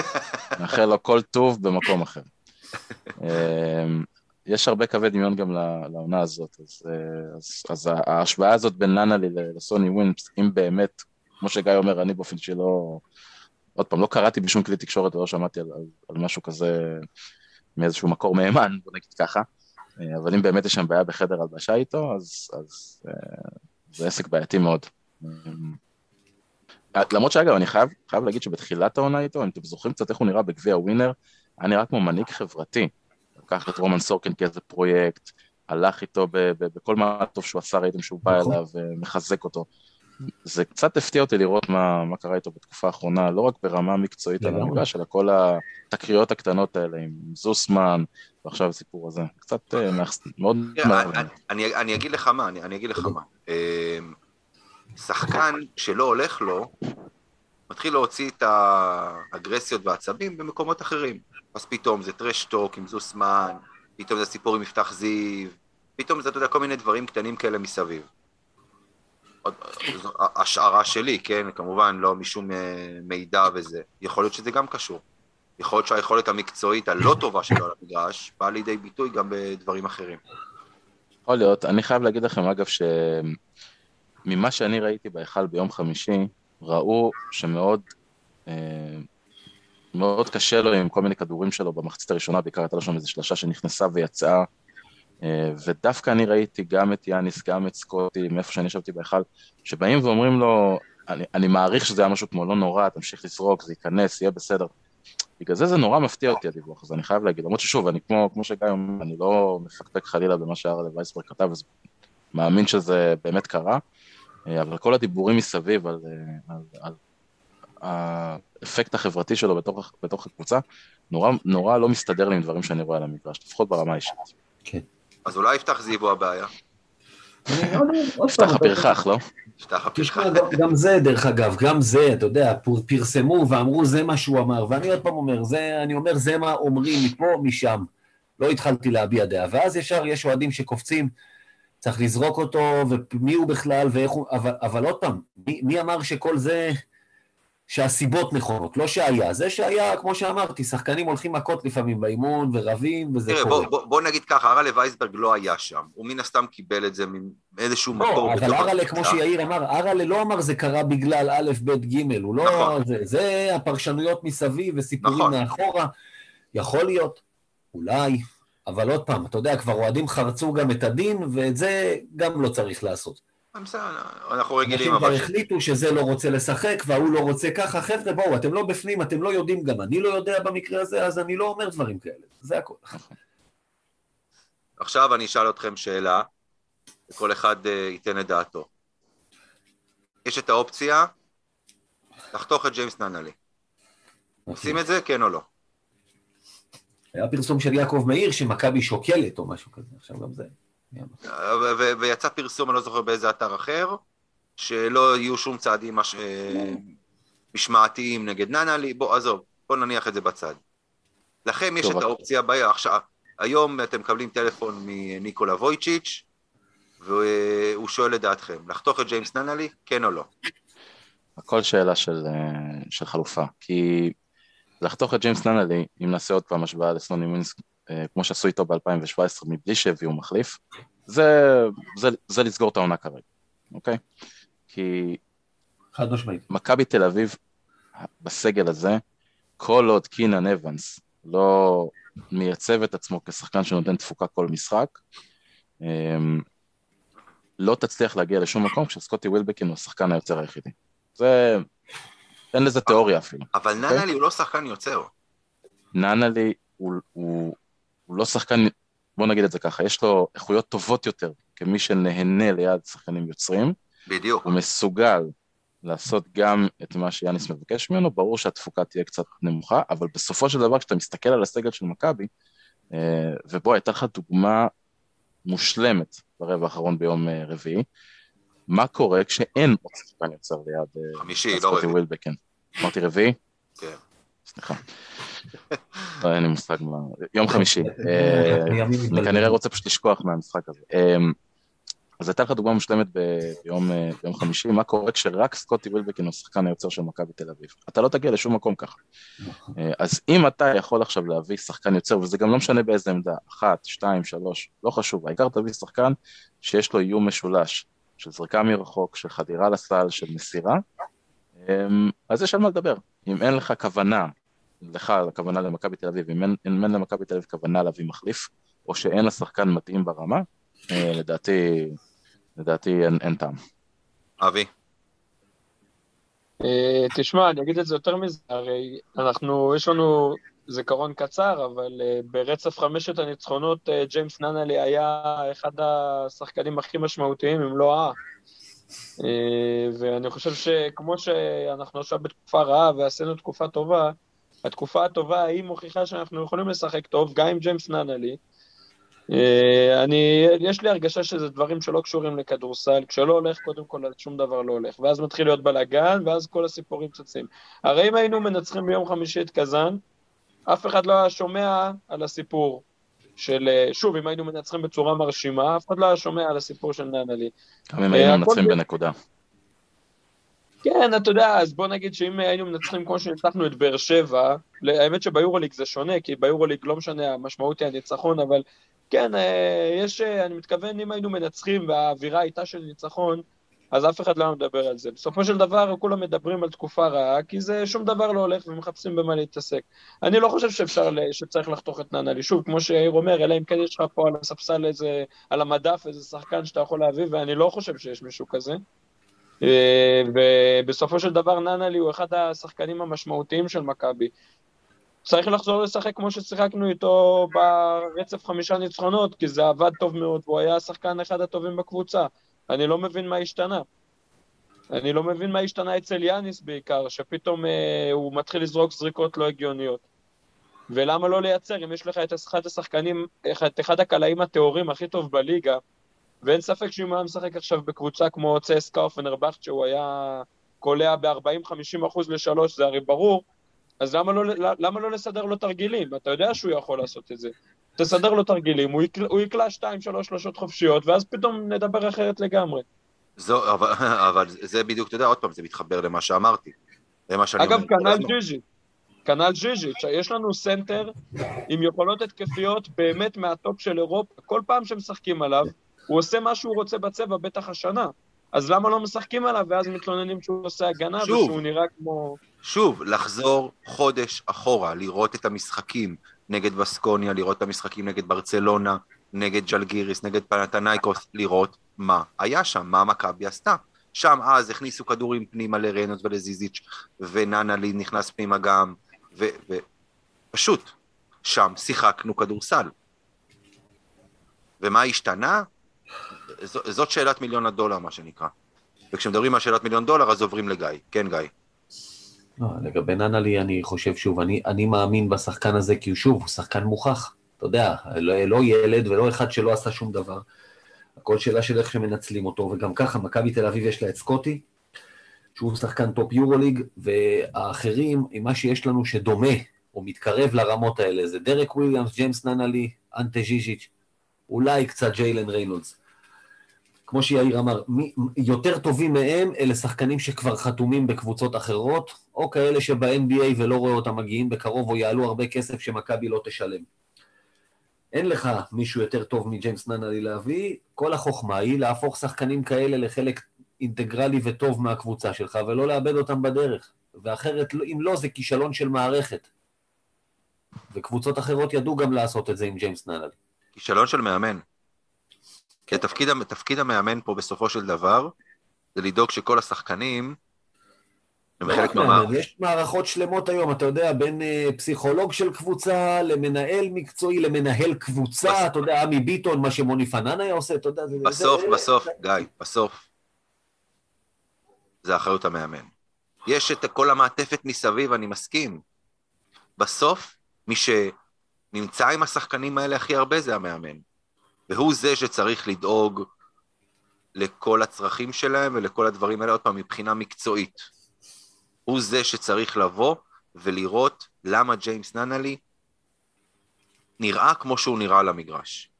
מאחל לו כל טוב במקום אחר. יש הרבה קווי דמיון גם לעונה הזאת, אז, אה, אז, אז ההשוואה הזאת בין ננלי לסוני ווינפס, אם באמת, כמו שגיא אומר, אני באופן שלא, עוד פעם, לא קראתי בשום כלי תקשורת ולא שמעתי על, על, על משהו כזה מאיזשהו מקור מהימן, בוא נגיד ככה, אה, אבל אם באמת יש שם בעיה בחדר הלבשה איתו, אז, אז אה, זה עסק בעייתי מאוד. למרות שאגב, אני חייב, חייב להגיד שבתחילת העונה איתו, אם אתם זוכרים קצת איך הוא נראה בגביע ווינר, היה נראה כמו מנהיג חברתי. לקח את רומן סורקין כאיזה פרויקט, הלך איתו בכל מה טוב שהוא עשה, ראיתם שהוא בא נכון. אליו ומחזק אותו. זה קצת הפתיע אותי לראות מה, מה קרה איתו בתקופה האחרונה, לא רק ברמה מקצועית על המגרש, אלא כל התקריות הקטנות האלה עם זוסמן, ועכשיו הסיפור הזה. קצת אה, מאוד... אני אגיד לך מה, אני אגיד לך מה. שחקן שלא הולך לו, מתחיל להוציא את האגרסיות והעצבים במקומות אחרים. אז פתאום זה טרשטוק עם זוסמן, פתאום זה סיפור עם מפתח זיו, פתאום זה, אתה יודע, כל מיני דברים קטנים כאלה מסביב. השערה שלי, כן, כמובן לא משום אה, מידע וזה, יכול להיות שזה גם קשור. יכול להיות שהיכולת המקצועית הלא טובה שלו על המגרש באה לידי ביטוי גם בדברים אחרים. יכול להיות. אני חייב להגיד לכם, אגב, שממה שאני ראיתי בהיכל ביום חמישי, ראו שמאוד אה, מאוד קשה לו עם כל מיני כדורים שלו במחצית הראשונה, בעיקר הייתה לו שם איזו שלושה שנכנסה ויצאה, אה, ודווקא אני ראיתי גם את יאניס, גם את סקוטי, מאיפה שאני ישבתי בהיכל, שבאים ואומרים לו, אני, אני מעריך שזה היה משהו כמו לא נורא, תמשיך לזרוק, זה ייכנס, יהיה בסדר. בגלל זה זה נורא מפתיע אותי הדיווח הזה, אני חייב להגיד, למרות ששוב, אני כמו, כמו שגיא אומר, אני לא מפקפק חלילה במה שהרלה וייסברג כתב, אז מאמין שזה באמת קרה, אבל כל הדיבורים מסביב על, אה, על, על האפקט החברתי שלו בתוך, בתוך הקבוצה, נורא, נורא לא מסתדר לי עם דברים שאני רואה על המגרש, לפחות ברמה האישית. כן. אז אולי יפתח זיו הבעיה. יפתח הפרחח, לא? יפתח הפרחח. גם- זה, דרך אגב, גם זה, אתה יודע, פרסמו ואמרו זה מה שהוא אמר, ואני עוד פעם אומר, זה, אני אומר, זה מה אומרים מפה, משם. לא התחלתי להביע דעה, ואז ישר יש אוהדים שקופצים, צריך לזרוק אותו, ומי הוא בכלל, ואיך הוא, אבל, אבל עוד פעם, מי, מי אמר שכל זה, שהסיבות נכונות, לא שהיה. זה שהיה, כמו שאמרתי, שחקנים הולכים מכות לפעמים באימון, ורבים, וזה תראה, קורה. בוא, בוא, בוא נגיד ככה, הרלה וייסברג לא היה שם. הוא מן הסתם קיבל את זה מאיזשהו מקור. לא, אבל בתוך ארלה, כמו. שיאיר אמר, ארלה לא אמר זה קרה בגלל א', ב', ג', הוא לא... נכון. זה, זה הפרשנויות מסביב וסיפורים נכון. מאחורה. יכול להיות, אולי, אבל עוד פעם, אתה יודע, כבר אוהדים חרצו גם את הדין, ואת זה גם לא צריך לעשות. בסדר, אנחנו רגילים, אנשים כבר אבל... החליטו שזה לא רוצה לשחק, וההוא לא רוצה ככה. חבר'ה, בואו, אתם לא בפנים, אתם לא יודעים, גם אני לא יודע במקרה הזה, אז אני לא אומר דברים כאלה. זה הכול. עכשיו אני אשאל אתכם שאלה, וכל אחד אה, ייתן את דעתו. יש את האופציה לחתוך את ג'יימס ננלי. עושים את זה, כן או לא? היה פרסום של יעקב מאיר שמכבי שוקלת או משהו כזה, עכשיו גם זה. ויצא פרסום, אני לא זוכר באיזה אתר אחר, שלא יהיו שום צעדים מש... אה, משמעתיים נגד ננלי, בוא, עזוב, בוא נניח את זה בצד. לכם יש טוב, את האופציה הבאה, עכשיו, היום אתם מקבלים טלפון מניקולה וויצ'יץ', והוא שואל את דעתכם, לחתוך את ג'יימס ננלי, כן או לא? הכל שאלה של, אה, של חלופה, כי לחתוך את ג'יימס ננלי, אם נעשה עוד פעם השוואה לסלוני מינסק, אה, כמו שעשו איתו ב-2017 מבלי שהביאו מחליף, זה, זה, זה לסגור את העונה כרגע, אוקיי? כי חד משמעית. מכבי תל אביב בסגל הזה, כל עוד קינן אבנס לא מייצב את עצמו כשחקן שנותן תפוקה כל משחק, אמ, לא תצליח להגיע לשום מקום כשסקוטי ווילבקין הוא השחקן היוצר היחידי. זה... אין לזה תיאוריה אפילו. אבל אוקיי. ננלי הוא לא שחקן יוצר. ננלי הוא, לא שחקן, בוא נגיד את זה ככה, יש לו איכויות טובות יותר כמי שנהנה ליד שחקנים יוצרים, בדיוק. הוא מסוגל לעשות גם את מה שיאניס מבקש ממנו, ברור שהתפוקה תהיה קצת נמוכה, אבל בסופו של דבר כשאתה מסתכל על הסגל של מכבי, אה, ובוא, הייתה לך דוגמה מושלמת ברבע האחרון ביום אה, רביעי, מה קורה כשאין עוד שחקן יוצר ליד אה, חמישי, לא סקוטי רביעי. ווילבקן? אמרתי רביעי? כן. סליחה. לא, אין לי מושג מה... יום חמישי. אה, אני מתבלבלים. כנראה רוצה פשוט לשכוח מהמשחק הזה. אמ, אז הייתה לך דוגמה מושלמת ביום, אה, ביום חמישי, מה קורה כשרק סקוטי וילבקין הוא שחקן היוצר של מכבי תל אביב. אתה לא תגיע לשום מקום ככה. אה, אז אם אתה יכול עכשיו להביא שחקן יוצר, וזה גם לא משנה באיזה עמדה, אחת, שתיים, שלוש, לא חשוב, העיקר תביא שחקן שיש לו איום משולש, של זריקה מרחוק, של חדירה לסל, של מסירה, אמ, אז יש על מה לדבר. אם אין לך כוונה, לך הכוונה למכבי תל אביב, אם אין, אם אין למכבי תל אביב כוונה להביא מחליף, או שאין לשחקן מתאים ברמה, אה, לדעתי, לדעתי אין, אין טעם. אבי, אה, תשמע, אני אגיד את זה יותר מזה, הרי אנחנו, יש לנו זיכרון קצר, אבל אה, ברצף חמשת הניצחונות, אה, ג'יימס ננלי היה אחד השחקנים הכי משמעותיים, אם לא ה... אה, ואני חושב שכמו שאנחנו עכשיו בתקופה רעה ועשינו תקופה טובה, התקופה הטובה היא מוכיחה שאנחנו יכולים לשחק טוב, גם עם ג'יימס ננלי. אני, יש לי הרגשה שזה דברים שלא קשורים לכדורסל, כשלא הולך, קודם כל שום דבר לא הולך, ואז מתחיל להיות בלאגן, ואז כל הסיפורים צצים. הרי אם היינו מנצחים ביום חמישי את קזאן, אף אחד לא היה שומע על הסיפור של, אה, שוב, אם היינו מנצחים בצורה מרשימה, אף אחד לא היה שומע על הסיפור של ננלי. גם אם אה, היינו מנצחים בנקודה. כן, אתה יודע, אז בוא נגיד שאם היינו מנצחים כמו שניצחנו את באר שבע, האמת שביורוליג זה שונה, כי ביורוליג לא משנה, המשמעות היא הניצחון, אבל כן, אה, יש, אני מתכוון, אם היינו מנצחים והאווירה הייתה של ניצחון, אז אף אחד לא מדבר על זה. בסופו של דבר, כולם מדברים על תקופה רעה, כי זה שום דבר לא הולך ומחפשים במה להתעסק. אני לא חושב שאפשר, שצריך לחתוך את ננלי. שוב, כמו שיאיר אומר, אלא אם כן יש לך פה על הספסל איזה, על המדף איזה שחקן שאתה יכול להביא, ואני לא חושב שיש מישהו כזה. אה, ובסופו של דבר ננלי הוא אחד השחקנים המשמעותיים של מכבי. צריך לחזור לשחק כמו ששיחקנו איתו ברצף חמישה ניצחונות, כי זה עבד טוב מאוד, והוא היה השחקן אחד הטובים בקבוצה. אני לא מבין מה השתנה. אני לא מבין מה השתנה אצל יאניס בעיקר, שפתאום אה, הוא מתחיל לזרוק זריקות לא הגיוניות. ולמה לא לייצר, אם יש לך את אחד השחקנים, את אחד הקלעים הטהורים הכי טוב בליגה, ואין ספק שאם הוא היה משחק עכשיו בקבוצה כמו צסקה או פנרבכט, שהוא היה קולע ב-40-50 אחוז לשלוש, זה הרי ברור, אז למה לא, למה לא לסדר לו תרגילים? אתה יודע שהוא יכול לעשות את זה. תסדר לו תרגילים, הוא, יקל, הוא יקלע שתיים, שלוש שלושות חופשיות, ואז פתאום נדבר אחרת לגמרי. זו, אבל, אבל זה בדיוק, אתה יודע, עוד פעם, זה מתחבר למה שאמרתי. למה שאני אגב, כנ"ל ג'יג'י. כנ"ל ג'יג'י, יש לנו סנטר עם יכולות התקפיות באמת מהטופ של אירופה, כל פעם שמשחקים עליו, הוא עושה מה שהוא רוצה בצבע, בטח השנה. אז למה לא משחקים עליו, ואז מתלוננים שהוא עושה הגנה, שוב, ושהוא נראה כמו... שוב, לחזור חודש אחורה, לראות את המשחקים נגד בסקוניה, לראות את המשחקים נגד ברצלונה, נגד ג'לגיריס, נגד פנתנייקוס, לראות מה היה שם, מה מכבי עשתה. שם אז הכניסו כדורים פנימה לרנוס ולזיזיץ', וננה נכנס פנימה גם, ופשוט, שם שיחקנו כדורסל. ומה השתנה? ז, זאת שאלת מיליון הדולר, מה שנקרא. וכשמדברים על שאלת מיליון דולר, אז עוברים לגיא. כן, גיא. לא, לגבי ננלי, אני חושב שוב, אני, אני מאמין בשחקן הזה, כי הוא שוב, הוא שחקן מוכח. אתה יודע, לא, לא ילד ולא אחד שלא עשה שום דבר. הכל שאלה של איך שמנצלים אותו, וגם ככה, מכבי תל אביב יש לה את סקוטי, שהוא שחקן טופ יורוליג, והאחרים, עם מה שיש לנו שדומה, או מתקרב לרמות האלה, זה דרק וויליאמס, ג'יימס ננלי, אנטה ז'יז'יץ', אולי קצת ג'יילן ריינולדס. כמו שיאיר אמר, יותר טובים מהם אלה שחקנים שכבר חתומים בקבוצות אחרות, או כאלה שב-NBA ולא רואה אותם מגיעים בקרוב או יעלו הרבה כסף שמכבי לא תשלם. אין לך מישהו יותר טוב מג'יימס ננלי להביא, כל החוכמה היא להפוך שחקנים כאלה לחלק אינטגרלי וטוב מהקבוצה שלך, ולא לאבד אותם בדרך. ואחרת, אם לא, זה כישלון של מערכת. וקבוצות אחרות ידעו גם לעשות את זה עם ג'יימס ננלי. כישלון של מאמן. כי התפקיד, תפקיד המאמן פה בסופו של דבר, זה לדאוג שכל השחקנים הם לא חלק מהמערכת. יש מערכות שלמות היום, אתה יודע, בין uh, פסיכולוג של קבוצה למנהל מקצועי, למנהל קבוצה. אתה יודע, עמי ביטון, מה שמוני פנן היה עושה, אתה יודע, זה... בסוף. בסוף, גיא, בסוף, זה אחריות המאמן. יש את כל המעטפת מסביב, אני מסכים. בסוף, מי שנמצא עם השחקנים האלה הכי הרבה זה המאמן. והוא זה שצריך לדאוג לכל הצרכים שלהם ולכל הדברים האלה, עוד פעם, מבחינה מקצועית. הוא זה שצריך לבוא ולראות למה ג'יימס ננלי נראה כמו שהוא נראה על המגרש.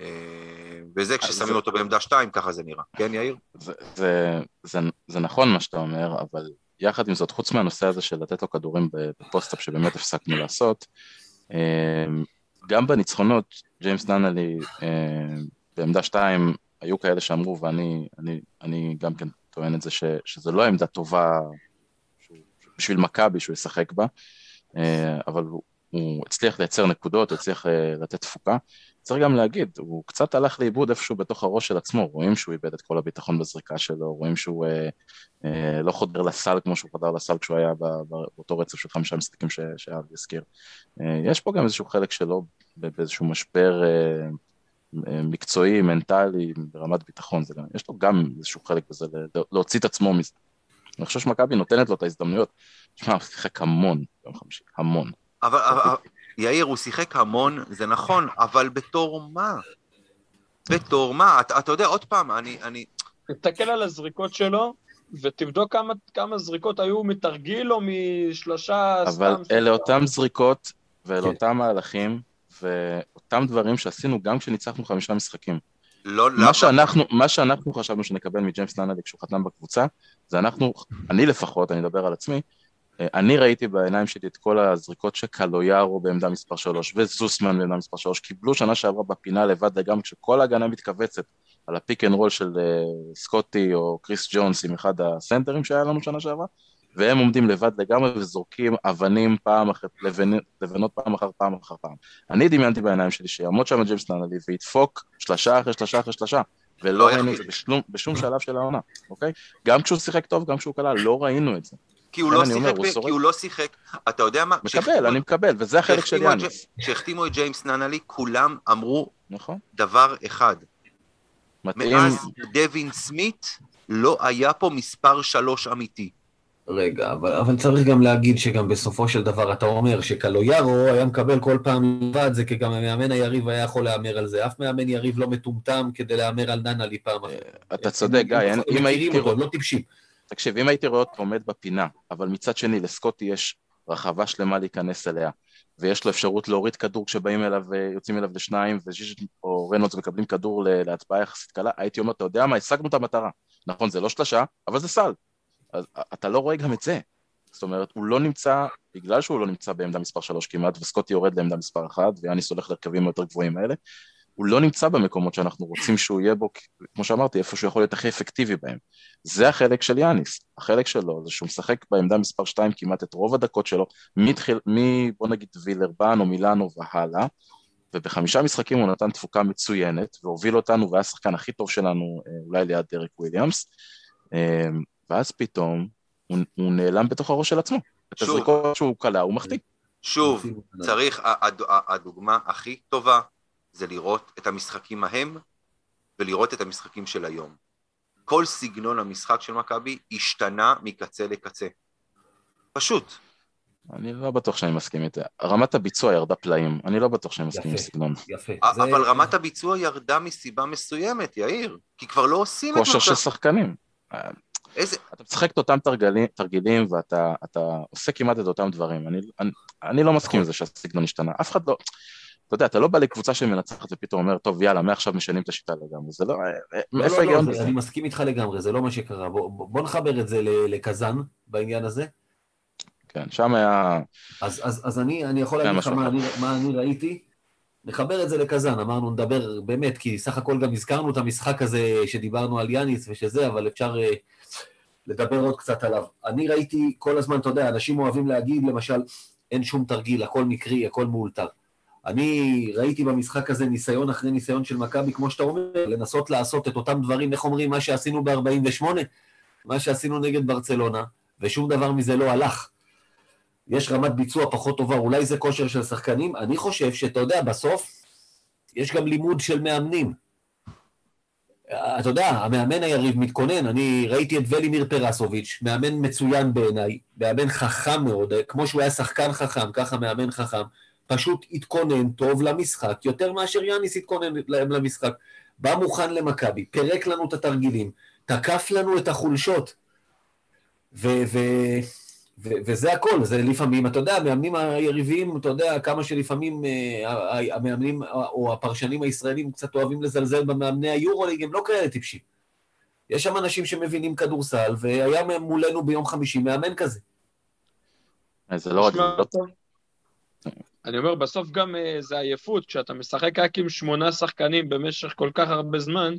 אה, וזה כששמים אותו בעמדה שתיים, ככה זה נראה. כן, יאיר? זה, זה, זה, זה נכון מה שאתה אומר, אבל יחד עם זאת, חוץ מהנושא הזה של לתת לו כדורים ב post-up שבאמת הפסקנו לעשות, אה, גם בניצחונות, ג'יימס ננלי אה, בעמדה שתיים, היו כאלה שאמרו, ואני אני, אני גם כן טוען את זה, ש, שזה לא עמדה טובה בשביל מכבי שהוא ישחק בה, אה, אבל הוא, הוא הצליח לייצר נקודות, הוא הצליח אה, לתת תפוקה. צריך גם להגיד, הוא קצת הלך לאיבוד איפשהו בתוך הראש של עצמו, רואים שהוא איבד את כל הביטחון בזריקה שלו, רואים שהוא אה, אה, לא חודר לסל כמו שהוא חדר לסל כשהוא היה באותו רצף של חמישה משחקים שאבי הזכיר. אה, יש פה גם איזשהו חלק שלו באיזשהו משבר אה, אה, מקצועי, מנטלי, ברמת ביטחון, זה גם, יש לו גם איזשהו חלק בזה, להוציא את עצמו מזה. אני חושב שמכבי נותנת לו את ההזדמנויות. תשמע, הוא שיחק המון ביום חמישי, המון. אבל, אבל יאיר, הוא שיחק המון, זה נכון, אבל בתור מה? בתור מה? אתה, אתה יודע, עוד פעם, אני... אני... תסתכל על הזריקות שלו, ותבדוק כמה, כמה זריקות היו מתרגיל או משלושה אבל סתם... אבל אלה אותם זריקות ואלה כן. אותם מהלכים ואותם דברים שעשינו גם כשניצחנו חמישה משחקים. לא, מה שאנחנו, מה שאנחנו חשבנו שנקבל מג'יימס ננלי כשהוא חתם בקבוצה, זה אנחנו, אני לפחות, אני אדבר על עצמי, אה, אני ראיתי בעיניים שלי את כל הזריקות שקלויארו בעמדה מספר 3 וזוסמן בעמדה מספר 3 קיבלו שנה שעברה בפינה לבד לגמרי, כשכל ההגנה מתכווצת על ה pick and roll של אה, סקוטי או קריס ג'ונס עם אחד הסנטרים שהיה לנו שנה שעברה, והם עומדים לבד לגמרי וזורקים אבנים פעם אחת, לבנ... לבנות פעם אחר פעם אחר פעם. אני דמיינתי בעיניים שלי שיעמוד שם ג'יימס ננלי וידפוק שלושה אחרי שלושה אחרי שלושה, ולא לא ראינו את. זה בשום, בשום שלב של העונה, אוקיי? גם כשהוא שיחק טוב, גם כשהוא כלל, לא ראינו את זה. כי הוא לא אומר, שיחק, הוא ב- שורד. כי הוא לא שיחק, אתה יודע מה? מקבל, כשהחתימו- אני מקבל, וזה החלק של יאניס, כשהחתימו את ג'יימס ננלי, כולם אמרו נכון? דבר אחד, מתאים, מאז דווין סמית לא היה פה מספר שלוש אמיתי. רגע, אבל, אבל צריך גם להגיד שגם בסופו של דבר אתה אומר שקלויארו היה מקבל כל פעם לבד, זה כי גם המאמן היריב היה יכול להמר על זה. אף מאמן יריב לא מטומטם כדי להמר על ננלי פעם אחת. אתה צודק, גיא, אם הייתי אותו, רואה... לא טיפשים. תקשיב, אם הייתי רואה אותו עומד בפינה, אבל מצד שני לסקוטי יש רחבה שלמה להיכנס אליה, ויש לו אפשרות להוריד כדור כשבאים אליו ויוצאים אליו לשניים, וז'יז'ט או רנולדס מקבלים כדור להצבעה יחסית קלה, הייתי אומר, אתה יודע מה, השגנו את המטרה. נכון, זה לא שלושה, אבל זה סל. אז אתה לא רואה גם את זה. זאת אומרת, הוא לא נמצא, בגלל שהוא לא נמצא בעמדה מספר 3 כמעט, וסקוטי יורד לעמדה מספר 1, ויאניס הולך להרכבים היותר גבוהים האלה, הוא לא נמצא במקומות שאנחנו רוצים שהוא יהיה בו, כמו שאמרתי, איפה שהוא יכול להיות הכי אפקטיבי בהם. זה החלק של יאניס. החלק שלו זה שהוא משחק בעמדה מספר 2 כמעט את רוב הדקות שלו, מתחיל, מ... בוא נגיד וילרבן או מילאנו והלאה, ובחמישה משחקים הוא נתן תפוקה מצוינת, והוביל אותנו, והיה השחקן הכי טוב שלנו, אה, אולי ליד דרק וויליאמס, אה, ואז פתאום הוא, הוא נעלם בתוך הראש של עצמו. את. הזריקות שהוא קלע, הוא מחטיא. שוב, צריך, הדוגמה הכי טובה זה לראות את המשחקים ההם ולראות את המשחקים של היום. כל סגנון המשחק של מכבי השתנה מקצה לקצה. פשוט. אני לא בטוח שאני מסכים איתה. רמת הביצוע ירדה פלאים, אני לא בטוח שאני מסכים עם יפה. סגנון. יפה. א- זה- אבל רמת הביצוע ירדה מסיבה מסוימת, יאיר. כי כבר לא עושים את כושר מה של. שחקנים. איזה... אתה משחק את אותם תרגלים, תרגילים ואתה אתה עושה כמעט את אותם דברים. אני, אני, אני לא מסכים עם זה שהסגנון השתנה. אף אחד לא... אתה יודע, אתה לא בא לקבוצה שמנצחת ופתאום אומר, טוב, יאללה, מעכשיו משנים את השיטה לגמרי. זה לא... לא, איפה לא, ההיגיון לא, בזה? זה- אני מסכים איתך לגמרי, זה לא מה שקרה. בוא, בוא נחבר את זה לקזאן בעניין הזה. כן, שם היה... אז, אז, אז אני, אני יכול כן, להגיד לך מה מה אני ראיתי. נחבר את זה לקזאן, אמרנו נדבר באמת, כי סך הכל גם הזכרנו את המשחק הזה שדיברנו על יאניס ושזה, אבל אפשר uh, לדבר עוד קצת עליו. אני ראיתי כל הזמן, אתה יודע, אנשים אוהבים להגיד, למשל, אין שום תרגיל, הכל מקרי, הכל מאולתר. אני ראיתי במשחק הזה ניסיון אחרי ניסיון של מכבי, כמו שאתה אומר, לנסות לעשות את אותם דברים, איך אומרים, מה שעשינו ב-48, מה שעשינו נגד ברצלונה, ושום דבר מזה לא הלך. יש רמת ביצוע פחות טובה, אולי זה כושר של שחקנים. אני חושב שאתה יודע, בסוף יש גם לימוד של מאמנים. אתה יודע, המאמן היריב מתכונן, אני ראיתי את ולימיר פרסוביץ', מאמן מצוין בעיניי, מאמן חכם מאוד, כמו שהוא היה שחקן חכם, ככה מאמן חכם, פשוט התכונן טוב למשחק, יותר מאשר יאניס התכונן למשחק. בא מוכן למכבי, פירק לנו את התרגילים, תקף לנו את החולשות. ו- ו- וזה הכל, זה לפעמים, אתה יודע, המאמנים היריביים, אתה יודע, כמה שלפעמים אה, המאמנים או הפרשנים הישראלים קצת אוהבים לזלזל במאמני היורוליג, הם לא כאלה טיפשים. יש שם אנשים שמבינים כדורסל, והיה מולנו ביום חמישי מאמן כזה. זה לא רק... זה לא- טוב. אני אומר, בסוף גם אה, זה עייפות, כשאתה משחק רק עם שמונה שחקנים במשך כל כך הרבה זמן,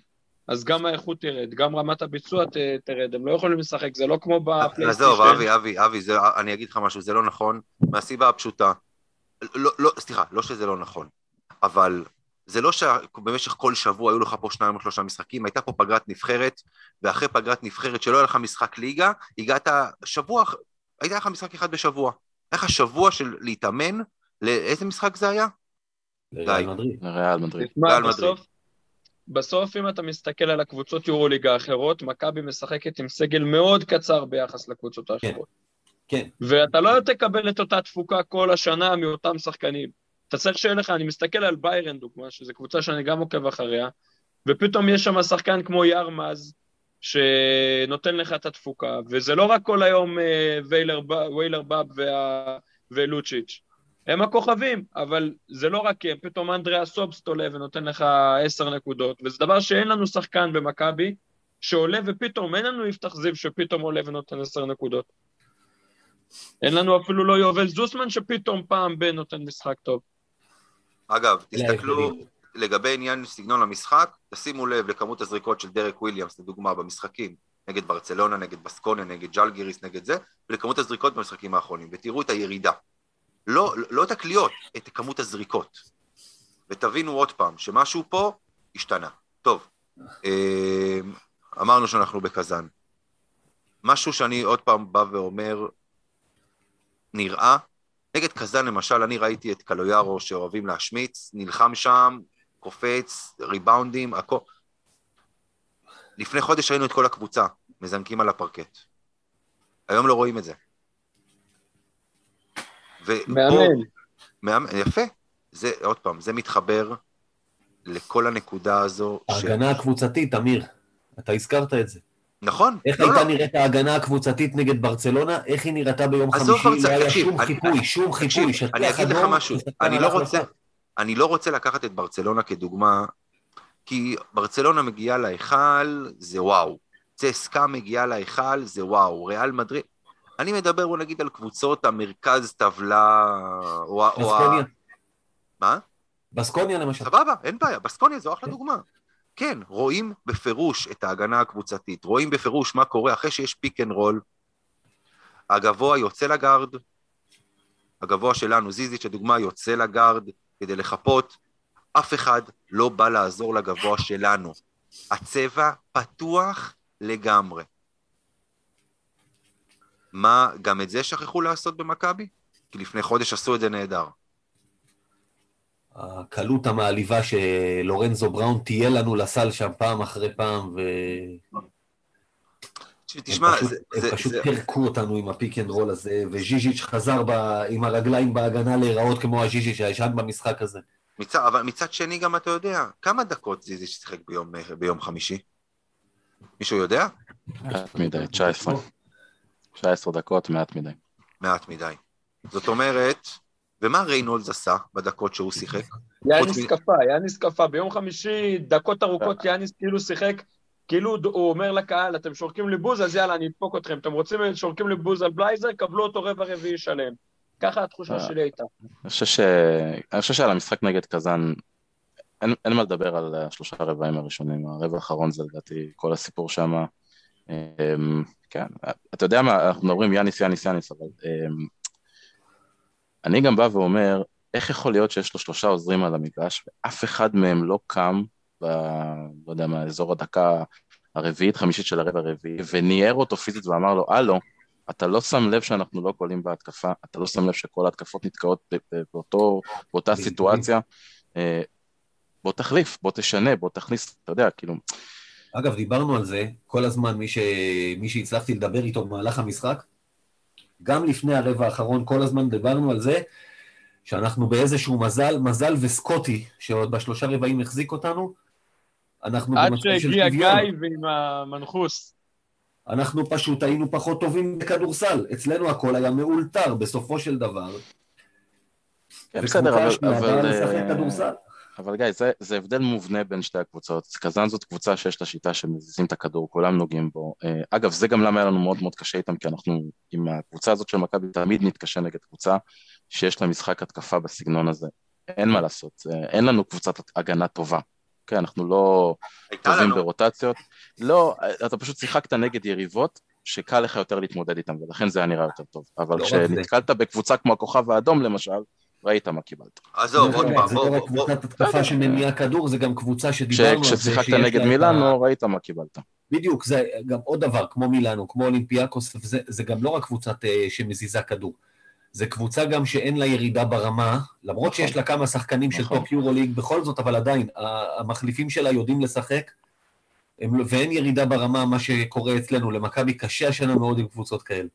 אז גם האיכות תרד, גם רמת הביצוע ת, תרד, הם לא יכולים לשחק, זה לא כמו בפלייסטיישן. עזוב, אבי, אבי, אבי, זה- אני אגיד לך משהו, זה לא נכון, מהסיבה הפשוטה. לא, לא, סליחה, לא שזה לא נכון, אבל זה לא שבמשך כל שבוע היו לך פה שניים או שלושה משחקים, הייתה פה פגרת נבחרת, ואחרי פגרת נבחרת שלא היה לך משחק ליגה, הגעת שבוע, הייתה לך משחק אחד בשבוע. היה לך שבוע של להתאמן, לאיזה משחק זה היה? לריאל מדריד. ריאל מדריד. תשמע, ריאל מדריד. בסוף, בסוף אם אתה מסתכל על הקבוצות יורוליגה האחרות, מכבי משחקת עם סגל מאוד קצר ביחס לקבוצות האחרות. כן. ואתה לא תקבל את אותה תפוקה כל השנה מאותם שחקנים. אתה צריך שיהיה לך, אני מסתכל על ביירן דוגמה, שזו קבוצה שאני גם עוקב אחריה, ופתאום יש שם שחקן כמו ירמז, שנותן לך את התפוקה, וזה לא רק כל היום אה, ויילר, ויילר באב וה- ולוצ'יץ', הם הכוכבים, אבל זה לא רק הם, פתאום אנדריאה סובסט עולה ונותן לך עשר נקודות, וזה דבר שאין לנו שחקן במכבי שעולה ופתאום, אין לנו יפתח זיו שפתאום עולה ונותן עשר נקודות. אין לנו אפילו לא יובל זוסמן שפתאום פעם ב נותן משחק טוב. אגב, תסתכלו, לגבי עניין סגנון המשחק, תשימו לב לכמות הזריקות של דרק וויליאמס, לדוגמה, במשחקים, נגד ברצלונה, נגד בסקוניה, נגד ג'לגיריס, נגד זה, ולכמות הזריקות במשחקים האחרונים, ותראו את הירידה. לא, לא את הקליעות, את כמות הזריקות. ותבינו עוד פעם, שמשהו פה השתנה. טוב, אה, אמרנו שאנחנו בקזאן. משהו שאני עוד פעם בא ואומר, נראה, נגד קזאן למשל, אני ראיתי את קלויארו שאוהבים להשמיץ, נלחם שם, קופץ, ריבאונדים, הכל. לפני חודש ראינו את כל הקבוצה, מזנקים על הפרקט. היום לא רואים את זה. מאמן. מאמן, יפה. זה, עוד פעם, זה מתחבר לכל הנקודה הזו. ההגנה ש... הקבוצתית, אמיר, אתה הזכרת את זה. נכון. איך לא, הייתה לא. נראית ההגנה הקבוצתית נגד ברצלונה? איך היא נראתה ביום חמישי? לא היה שום חיפוי, שום חיפוי. אני אגיד לך משהו, אני לא רוצה... אני לא רוצה לקחת את ברצלונה כדוגמה, כי ברצלונה מגיעה להיכל, זה וואו. צסקה מגיעה להיכל, זה וואו. ריאל מדריד... אני מדבר, בוא נגיד, על קבוצות המרכז טבלה, או ה... בסקוניה. מה? בסקוניה למשל. סבבה, אין בעיה, בסקוניה זו אחלה כן. דוגמה. כן, רואים בפירוש את ההגנה הקבוצתית, רואים בפירוש מה קורה אחרי שיש pick and roll, הגבוה יוצא לגארד, הגבוה שלנו, זיזיץ', לדוגמה, יוצא לגארד כדי לחפות, אף אחד לא בא לעזור לגבוה שלנו. הצבע פתוח לגמרי. מה, גם את זה שכחו לעשות במכבי? כי לפני חודש עשו את זה נהדר. הקלות המעליבה שלורנזו בראון תהיה לנו לסל שם פעם אחרי פעם, ו... תשמע, הם פשוט, זה, הם פשוט זה... פירקו אותנו עם ה pick and roll הזה, וז'יז'יץ' חזר ב, עם הרגליים בהגנה להיראות כמו הז'יז'יץ' הישן במשחק הזה. מצד, אבל מצד שני גם אתה יודע, כמה דקות זיז'יץ' שיחק ביום, ביום חמישי? מישהו יודע? מעט מדי, 19. 19 דקות, מעט מדי. מעט מדי. זאת אומרת, ומה ריינולדס עשה בדקות שהוא שיחק? יאניס קפא, יאניס קפא. ביום חמישי, דקות ארוכות, יאניס כאילו שיחק, כאילו הוא אומר לקהל, אתם שורקים לי בוז, אז יאללה, אני אדפוק אתכם. אתם רוצים, שורקים לי בוז על בלייזר, קבלו אותו רבע רביעי שלם. ככה התחושה אה, שלי הייתה. אני חושב שעל המשחק נגד קזאן, אין, אין מה לדבר על השלושה רבעים הראשונים, הרבע האחרון זה לדעתי כל הסיפור שם. אמ, כן, אתה יודע מה, אנחנו מדברים יאניס, יאניס, יאניס, אבל אמ, אני גם בא ואומר, איך יכול להיות שיש לו שלושה עוזרים על המגרש, ואף אחד מהם לא קם, ב, לא יודע מה, אזור הדקה הרביעית, חמישית של הרבע הרביעי, וניער אותו פיזית ואמר לו, הלו, אתה לא שם לב שאנחנו לא קולים בהתקפה, אתה לא שם לב שכל ההתקפות נתקעות באותו, באותה סיטואציה, אה, בוא תחליף, בוא תשנה, בוא תכניס, אתה יודע, כאילו... אגב, דיברנו על זה כל הזמן, מי, ש... מי שהצלחתי לדבר איתו במהלך המשחק, גם לפני הרבע האחרון, כל הזמן דיברנו על זה שאנחנו באיזשהו מזל, מזל וסקוטי, שעוד בשלושה רבעים החזיק אותנו, אנחנו במצב של שוויון. עד שהגיע גיא ועם המנחוס. אנחנו פשוט היינו פחות טובים בכדורסל. אצלנו הכל היה מאולתר בסופו של דבר. כן, בסדר, אבל... אבל... אבל גיא, זה, זה הבדל מובנה בין שתי הקבוצות. קזאן זאת קבוצה שיש לה שיטה שמזיזים את הכדור, כולם נוגעים בו. אה, אגב, זה גם למה היה לנו מאוד מאוד קשה איתם, כי אנחנו עם הקבוצה הזאת של מכבי תמיד נתקשה נגד קבוצה שיש לה משחק התקפה בסגנון הזה. אין מה לעשות, אין לנו קבוצת הגנה טובה. כן, אנחנו לא טובים. ברוטציות. לא, אתה פשוט שיחקת נגד יריבות שקל לך יותר להתמודד איתם, ולכן זה היה נראה יותר טוב. אבל לא כשנתקלת בקבוצה כמו הכוכב האדום למשל, ראית מה קיבלת. עזוב, עוד פעם, זה לא רק קבוצת התקפה שמניעה כדור, זה גם קבוצה שדיברנו על זה. כששיחקת נגד מילאנו, ראית מה קיבלת. בדיוק, זה גם עוד דבר, כמו מילאנו, כמו אולימפיאקוס, זה גם לא רק קבוצת אה, שמזיזה כדור. זה קבוצה גם שאין לה ירידה ברמה, למרות שיש לה כמה שחקנים של נכון. top יורוליג, בכל זאת, אבל עדיין, המחליפים שלה יודעים לשחק, ואין ירידה ברמה, מה שקורה אצלנו. למכבי קשה השנה מאוד עם קבוצות כאלה.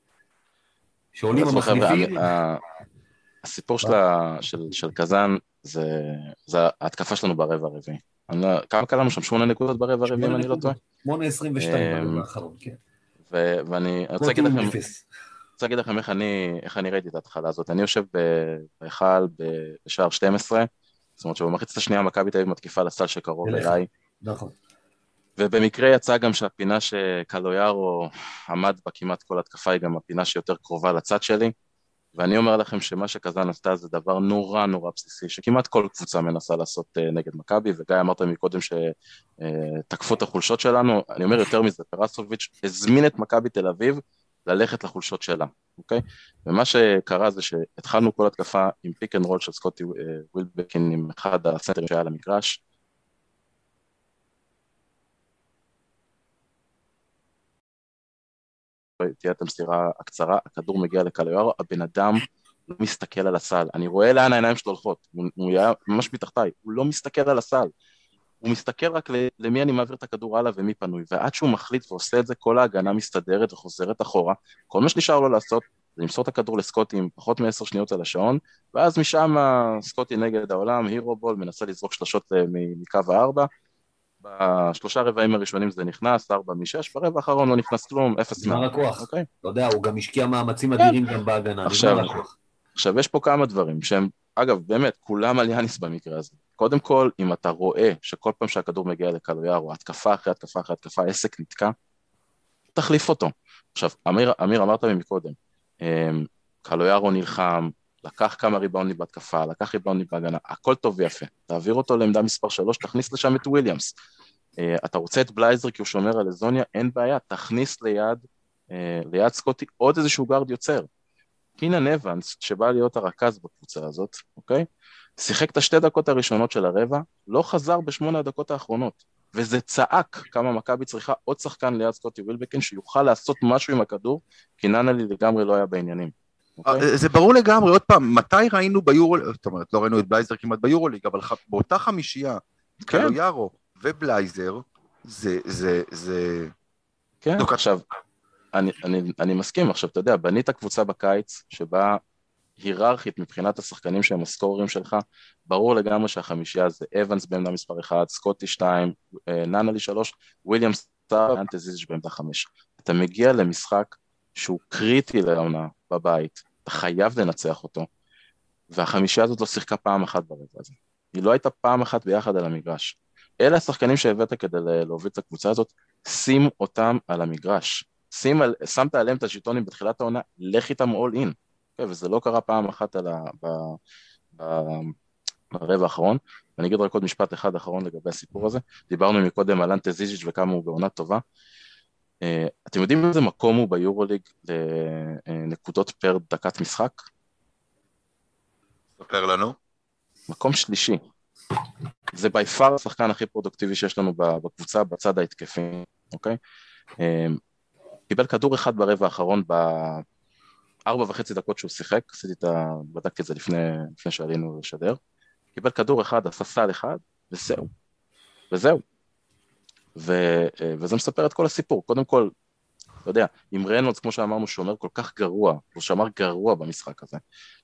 שעולים המחליפים... הסיפור של, של, של קזאן זה, זה ההתקפה שלנו ברבע הרביעי. לא, כמה קלענו שם? שמונה נקודות ברבע הרביעי, אם אני לא טועה? שמונה עשרים ושתיים אמ, ברבע האחרון, כן. ואני רוצה להגיד לכם, רוצה רוצה להגיד לכם איך אני, איך אני ראיתי את ההתחלה הזאת. אני יושב בהיכל בשער 12, זאת אומרת שבמחצית השנייה מכבי תל אביב מתקיפה לסל שקרוב אליי. נכון. ובמקרה יצא גם שהפינה שקלויארו עמד בה כמעט כל התקפה היא גם הפינה שיותר קרובה לצד שלי. ואני אומר לכם שמה שקזאן עשתה זה דבר נורא נורא בסיסי, שכמעט כל קבוצה מנסה לעשות אה, נגד מכבי, וגיא אמרת מקודם שתקפו אה, את החולשות שלנו, אני אומר יותר מזה, פרסוביץ' הזמין את מכבי תל אביב ללכת לחולשות שלה, אוקיי? ומה שקרה זה שהתחלנו כל התקפה עם pick and roll של סקוטי אה, ווילבקין עם אחד הסנטרים שהיה על המגרש, תהיה את המסירה הקצרה, הכדור מגיע לקליוארו, הבן אדם לא מסתכל על הסל, אני רואה לאן העיניים שלו הולכות, הוא, הוא היה ממש מתחתיי, הוא לא מסתכל על הסל, הוא מסתכל רק למי אני מעביר את הכדור הלאה ומי פנוי, ועד שהוא מחליט ועושה את זה, כל ההגנה מסתדרת וחוזרת אחורה, כל מה שנשאר לו לעשות זה למסור את הכדור לסקוטי עם פחות מעשר שניות על השעון, ואז משם סקוטי נגד העולם, הירו בול, מנסה לזרוק שלשות אה, מקו הארבע, בשלושה רבעים הראשונים זה נכנס, ארבע משש, ברבע האחרון לא נכנס כלום, אפס מה. נגמר הכוח. אוקיי? אתה יודע, הוא גם השקיע מאמצים אדירים גם בהגנה, עכשיו, עכשיו, יש פה כמה דברים שהם, אגב, באמת, כולם על יאניס במקרה הזה. קודם כל, אם אתה רואה שכל פעם שהכדור מגיע לקלויארו, התקפה אחרי התקפה אחרי התקפה, עסק נתקע, תחליף אותו. עכשיו, אמיר, אמיר אמרת לי מקודם, אמ, קלויארו נלחם, לקח כמה ריבאונדים בהתקפה, לקח ריבאונדים בהגנה, הכל טוב ויפה. תעביר אותו לעמדה מספר 3, תכניס לשם את וויליאמס. אה, אתה רוצה את בלייזר כי הוא שומר על הזוניה, אין בעיה, תכניס ליד, אה, ליד סקוטי עוד איזשהו גארד יוצר. קינן אבנס, שבא להיות הרכז בקבוצה הזאת, אוקיי? שיחק את השתי דקות הראשונות של הרבע, לא חזר בשמונה הדקות האחרונות. וזה צעק כמה מכבי צריכה עוד שחקן ליד סקוטי ווילבקין שיוכל לעשות משהו עם הכדור, כי נאנלי לגמרי לא היה בעניינים. אוקיי. אוקיי? זה ברור לגמרי, עוד פעם, מתי ראינו ביורו, זאת אומרת, לא ראינו את בלייזר כמעט ביורוליג, אבל באותה חמישייה, כן. קלויארו ובלייזר, זה, זה, זה... כן, דוק... עכשיו, אני, אני, אני מסכים, עכשיו, אתה יודע, בנית קבוצה בקיץ, שבה היררכית מבחינת השחקנים שהם הסקוררים שלך, ברור לגמרי שהחמישייה זה אבנס בעמדה מספר 1, סקוטי 2, אה, נאנלי 3, וויליאמס סטאר, אנטה זיזיץ' בעמדה 5. אתה מגיע למשחק שהוא קריטי לעונה בבית, אתה חייב לנצח אותו, והחמישייה הזאת לא שיחקה פעם אחת ברבע הזה. היא לא הייתה פעם אחת ביחד על המגרש. אלה השחקנים שהבאת כדי להוביל את הקבוצה הזאת, שים אותם על המגרש. שים על, שמת עליהם את השלטונים בתחילת העונה, לך איתם all in. Okay, וזה לא קרה פעם אחת על ה, ב, ב, ברבע האחרון. ואני אגיד רק עוד משפט אחד אחרון לגבי הסיפור הזה. דיברנו מקודם על אנטה זיז'יץ' וכמה הוא בעונה טובה. Uh, אתם יודעים איזה מקום הוא ביורוליג לנקודות פר דקת משחק? ספר לנו. מקום שלישי. זה בי פאר השחקן הכי פרודוקטיבי שיש לנו בקבוצה בצד ההתקפי, אוקיי? Uh, קיבל כדור אחד ברבע האחרון בארבע וחצי דקות שהוא שיחק, עשיתי את ה... בדקתי את זה לפני, לפני שעלינו לשדר. קיבל כדור אחד, עשה סל אחד, וזהו. וזהו. ו, אה, וזה מספר את כל הסיפור. קודם כל, אתה יודע, אם ריינולדס, כמו שאמרנו, שומר כל כך גרוע, הוא שמר גרוע במשחק הזה,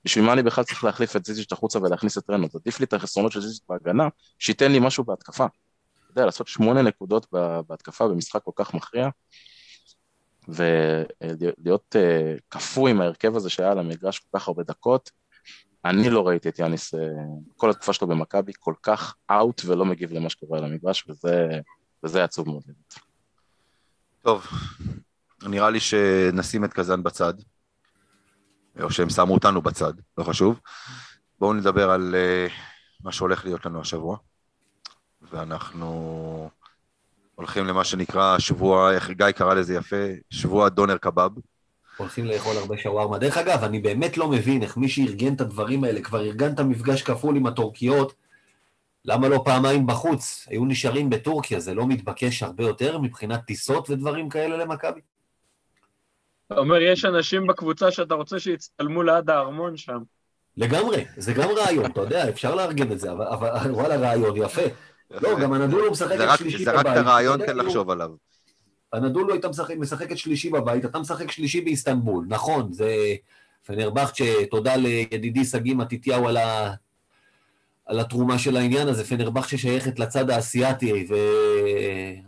בשביל מה אני בכלל צריך להחליף את זיזיץ' החוצה ולהכניס את ריינולדס? עדיף לי את החסרונות של זיזיץ' בהגנה, שייתן לי משהו בהתקפה. אתה יודע, לעשות שמונה נקודות בהתקפה במשחק כל כך מכריע, ולהיות אה, קפוא עם ההרכב הזה שהיה על המגרש כל כך הרבה דקות, אני לא ראיתי את יאניס, אה, כל התקופה שלו במכבי, כל כך out ולא מגיב למה שקורה על המגרש, וזה... וזה עצוב מאוד. טוב, נראה לי שנשים את קזאן בצד, או שהם שמו אותנו בצד, לא חשוב. בואו נדבר על uh, מה שהולך להיות לנו השבוע, ואנחנו הולכים למה שנקרא שבוע, איך גיא קרא לזה יפה, שבוע דונר קבב. הולכים לאכול הרבה שווארמה. דרך אגב, אני באמת לא מבין איך מי שארגן את הדברים האלה, כבר ארגן את המפגש כפול עם הטורקיות, למה לא פעמיים בחוץ? היו נשארים בטורקיה, זה לא מתבקש הרבה יותר מבחינת טיסות ודברים כאלה למכבי? אתה אומר, יש אנשים בקבוצה שאתה רוצה שיצטלמו ליד הארמון שם. לגמרי, זה גם רעיון, אתה יודע, אפשר לארגן את זה, אבל, אבל וואלה, רעיון, יפה. לא, גם הנדולו משחק את שלישי בבית. זה רק את הרעיון, תן לחשוב עליו. הנדולו הייתה משחקת שלישי בבית, אתה משחק שלישי באיסטנבול, נכון, זה פנרבכצ'ה, תודה לידידי שגיא מתתיהו על. על התרומה של העניין הזה. פנרבכצ'ה שייכת לצד האסייתי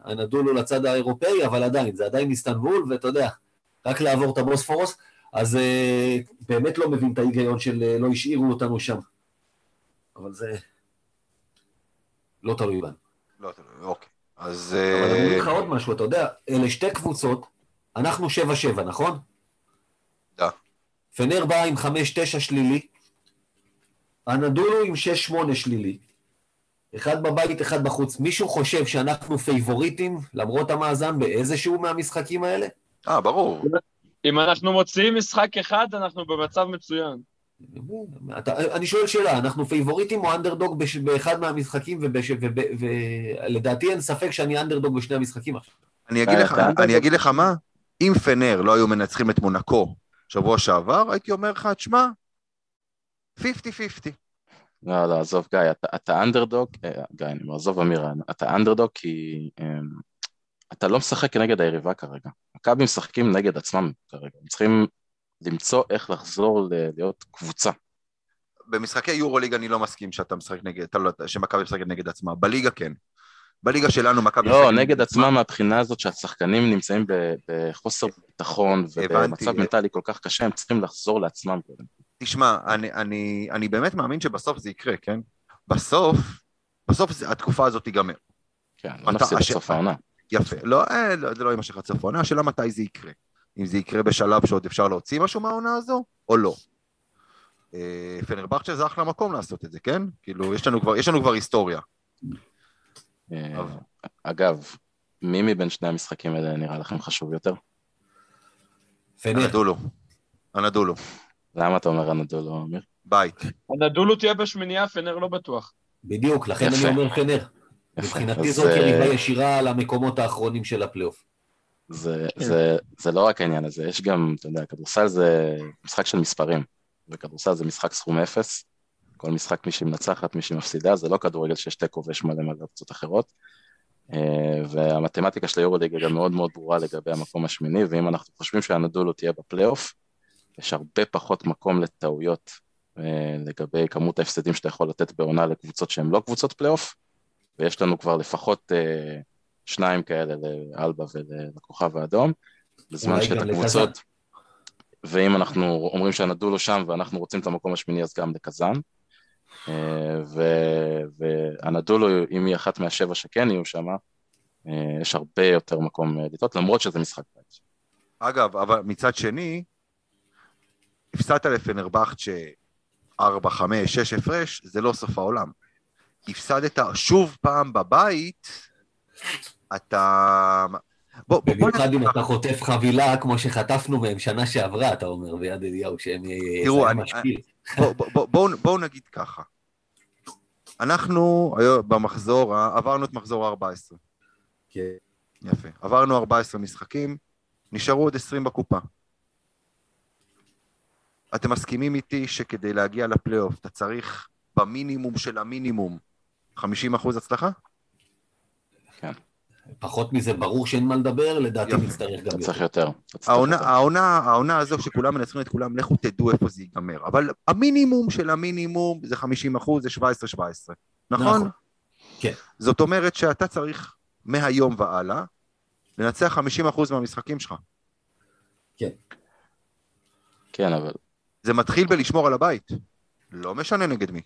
והנדולו לצד האירופאי, אבל עדיין, זה עדיין איסטנבול, ואתה יודע, רק לעבור את הבוספורוס. אז אה, באמת לא מבין את ההיגיון של אה, לא השאירו אותנו שם. אבל זה לא תלוי בנו. לא, אוקיי. אז... אבל אני אגיד לך אה, עוד משהו, אתה יודע, אלה שתי קבוצות, אנחנו 7-7, נכון? דה. פנר בא עם 5-9 שלילי, אנדולו עם 6-8 שלילי. אחד בבית, אחד בחוץ. מישהו חושב שאנחנו פייבוריטים, למרות המאזן, באיזשהו מהמשחקים האלה? אה, ברור. אם אנחנו מוציאים משחק אחד, אנחנו במצב מצוין. אתה, אני שואל שאלה, אנחנו פייבוריטים או אנדרדוג בש, באחד מהמשחקים, ולדעתי אין ספק שאני אנדרדוג בשני המשחקים עכשיו. אני אגיד אה, לך, אתה- אני אגיד לך מה, אם פנר לא היו מנצחים את מונקו שבוע שעבר, הייתי אומר לך, תשמע, 50-50. לא, לא, עזוב גיא, אתה, אתה אנדרדוג, אה, גיא, אני אומר, עזוב אמיר, אתה אנדרדוג כי אה, אתה לא משחק נגד היריבה כרגע. מכבי משחקים נגד עצמם כרגע, הם צריכים למצוא איך לחזור להיות קבוצה. במשחקי יורוליג אני לא מסכים שאתה משחק נגד, אתה לא, שמכבי משחקת נגד עצמה. בליגה כן. בליגה שלנו מכבי לא, נגד עצמם מהבחינה הזאת שהשחקנים נמצאים בחוסר ביטחון ובמצב. מנטלי כל כך קשה, הם צריכים לחזור לעצמם. קודם. תשמע, אני, אני, אני באמת מאמין שבסוף זה יקרה, כן? בסוף, בסוף זה, התקופה הזאת תיגמר. כן, לא אתה- נפסיד הש- בסוף העונה. יפה. לא, אה, לא, זה לא יימשך עד סוף העונה, השאלה מתי זה יקרה. אם זה יקרה בשלב שעוד אפשר להוציא משהו מהעונה הזו, או לא. אה, פנרבכצ'ה זה אחלה מקום לעשות את זה, כן? כאילו, יש לנו כבר, יש לנו כבר היסטוריה. אה, אבל- אגב, מי מבין שני המשחקים האלה נראה לכם חשוב יותר? פנר, אנדולו. אנדולו. למה אתה אומר אנדולו, אמיר? בית. הנדולו תהיה בשמינייה, פנר לא בטוח. בדיוק, לכן יפה. אני אומר פנר. מבחינתי זאת אה, יריבה ישירה על המקומות האחרונים של הפלייאוף. זה, כן. זה, זה לא רק העניין הזה, יש גם, אתה יודע, כדורסל זה משחק של מספרים, וכדורסל זה משחק סכום אפס, כל משחק מי שמנצחת, מי שמפסידה, זה לא כדורגל שיש תיקו ויש מלא מלא קבוצות אחרות, אה, והמתמטיקה של היורוליג גם מאוד מאוד ברורה לגבי המקום השמיני, ואם אנחנו חושבים שאנדולו תהיה בפלייאוף, יש הרבה פחות מקום לטעויות אה, לגבי כמות ההפסדים שאתה יכול לתת בעונה לקבוצות שהן לא קבוצות פלייאוף, ויש לנו כבר לפחות אה, שניים כאלה לאלבה ולכוכב האדום, בזמן שאת הקבוצות, ואם אנחנו אומרים שהנדולו שם ואנחנו רוצים את המקום השמיני אז גם לקזאן, אה, ו- והנדולו, אם היא אחת מהשבע שכן יהיו שם, יש הרבה יותר מקום לטעות, למרות שזה משחק בית. אגב, אבל מצד שני, הפסדת לפנרבכצ'ה 4, 5, 6 הפרש, זה לא סוף העולם. הפסדת שוב פעם בבית, אתה... בוא, בוא, בוא במיוחד אם. אתה חוטף חבילה כמו שחטפנו מהם שנה שעברה, אתה אומר, ביד אליהו, שהם תראו, אני- משפיל. בוא, בוא, בוא, בואו, בואו נגיד ככה. אנחנו היום במחזור, עברנו את מחזור ה-14. כן. יפה. עברנו 14 משחקים, נשארו עוד 20 בקופה. אתם מסכימים איתי שכדי להגיע לפלייאוף אתה צריך במינימום של המינימום 50% הצלחה? פחות מזה, ברור שאין מה לדבר, לדעתי. נצטרך גם אתה צריך יותר. העונה, יותר. העונה, העונה הזו שכולם מנצחים את כולם, לכו תדעו איפה זה ייגמר. אבל המינימום של המינימום זה 50 אחוז, זה 17-17. נכון? נכון. כן. זאת אומרת שאתה צריך מהיום והלאה לנצח 50 אחוז מהמשחקים שלך. כן, אבל זה מתחיל בלשמור על הבית. לא משנה נגד מי.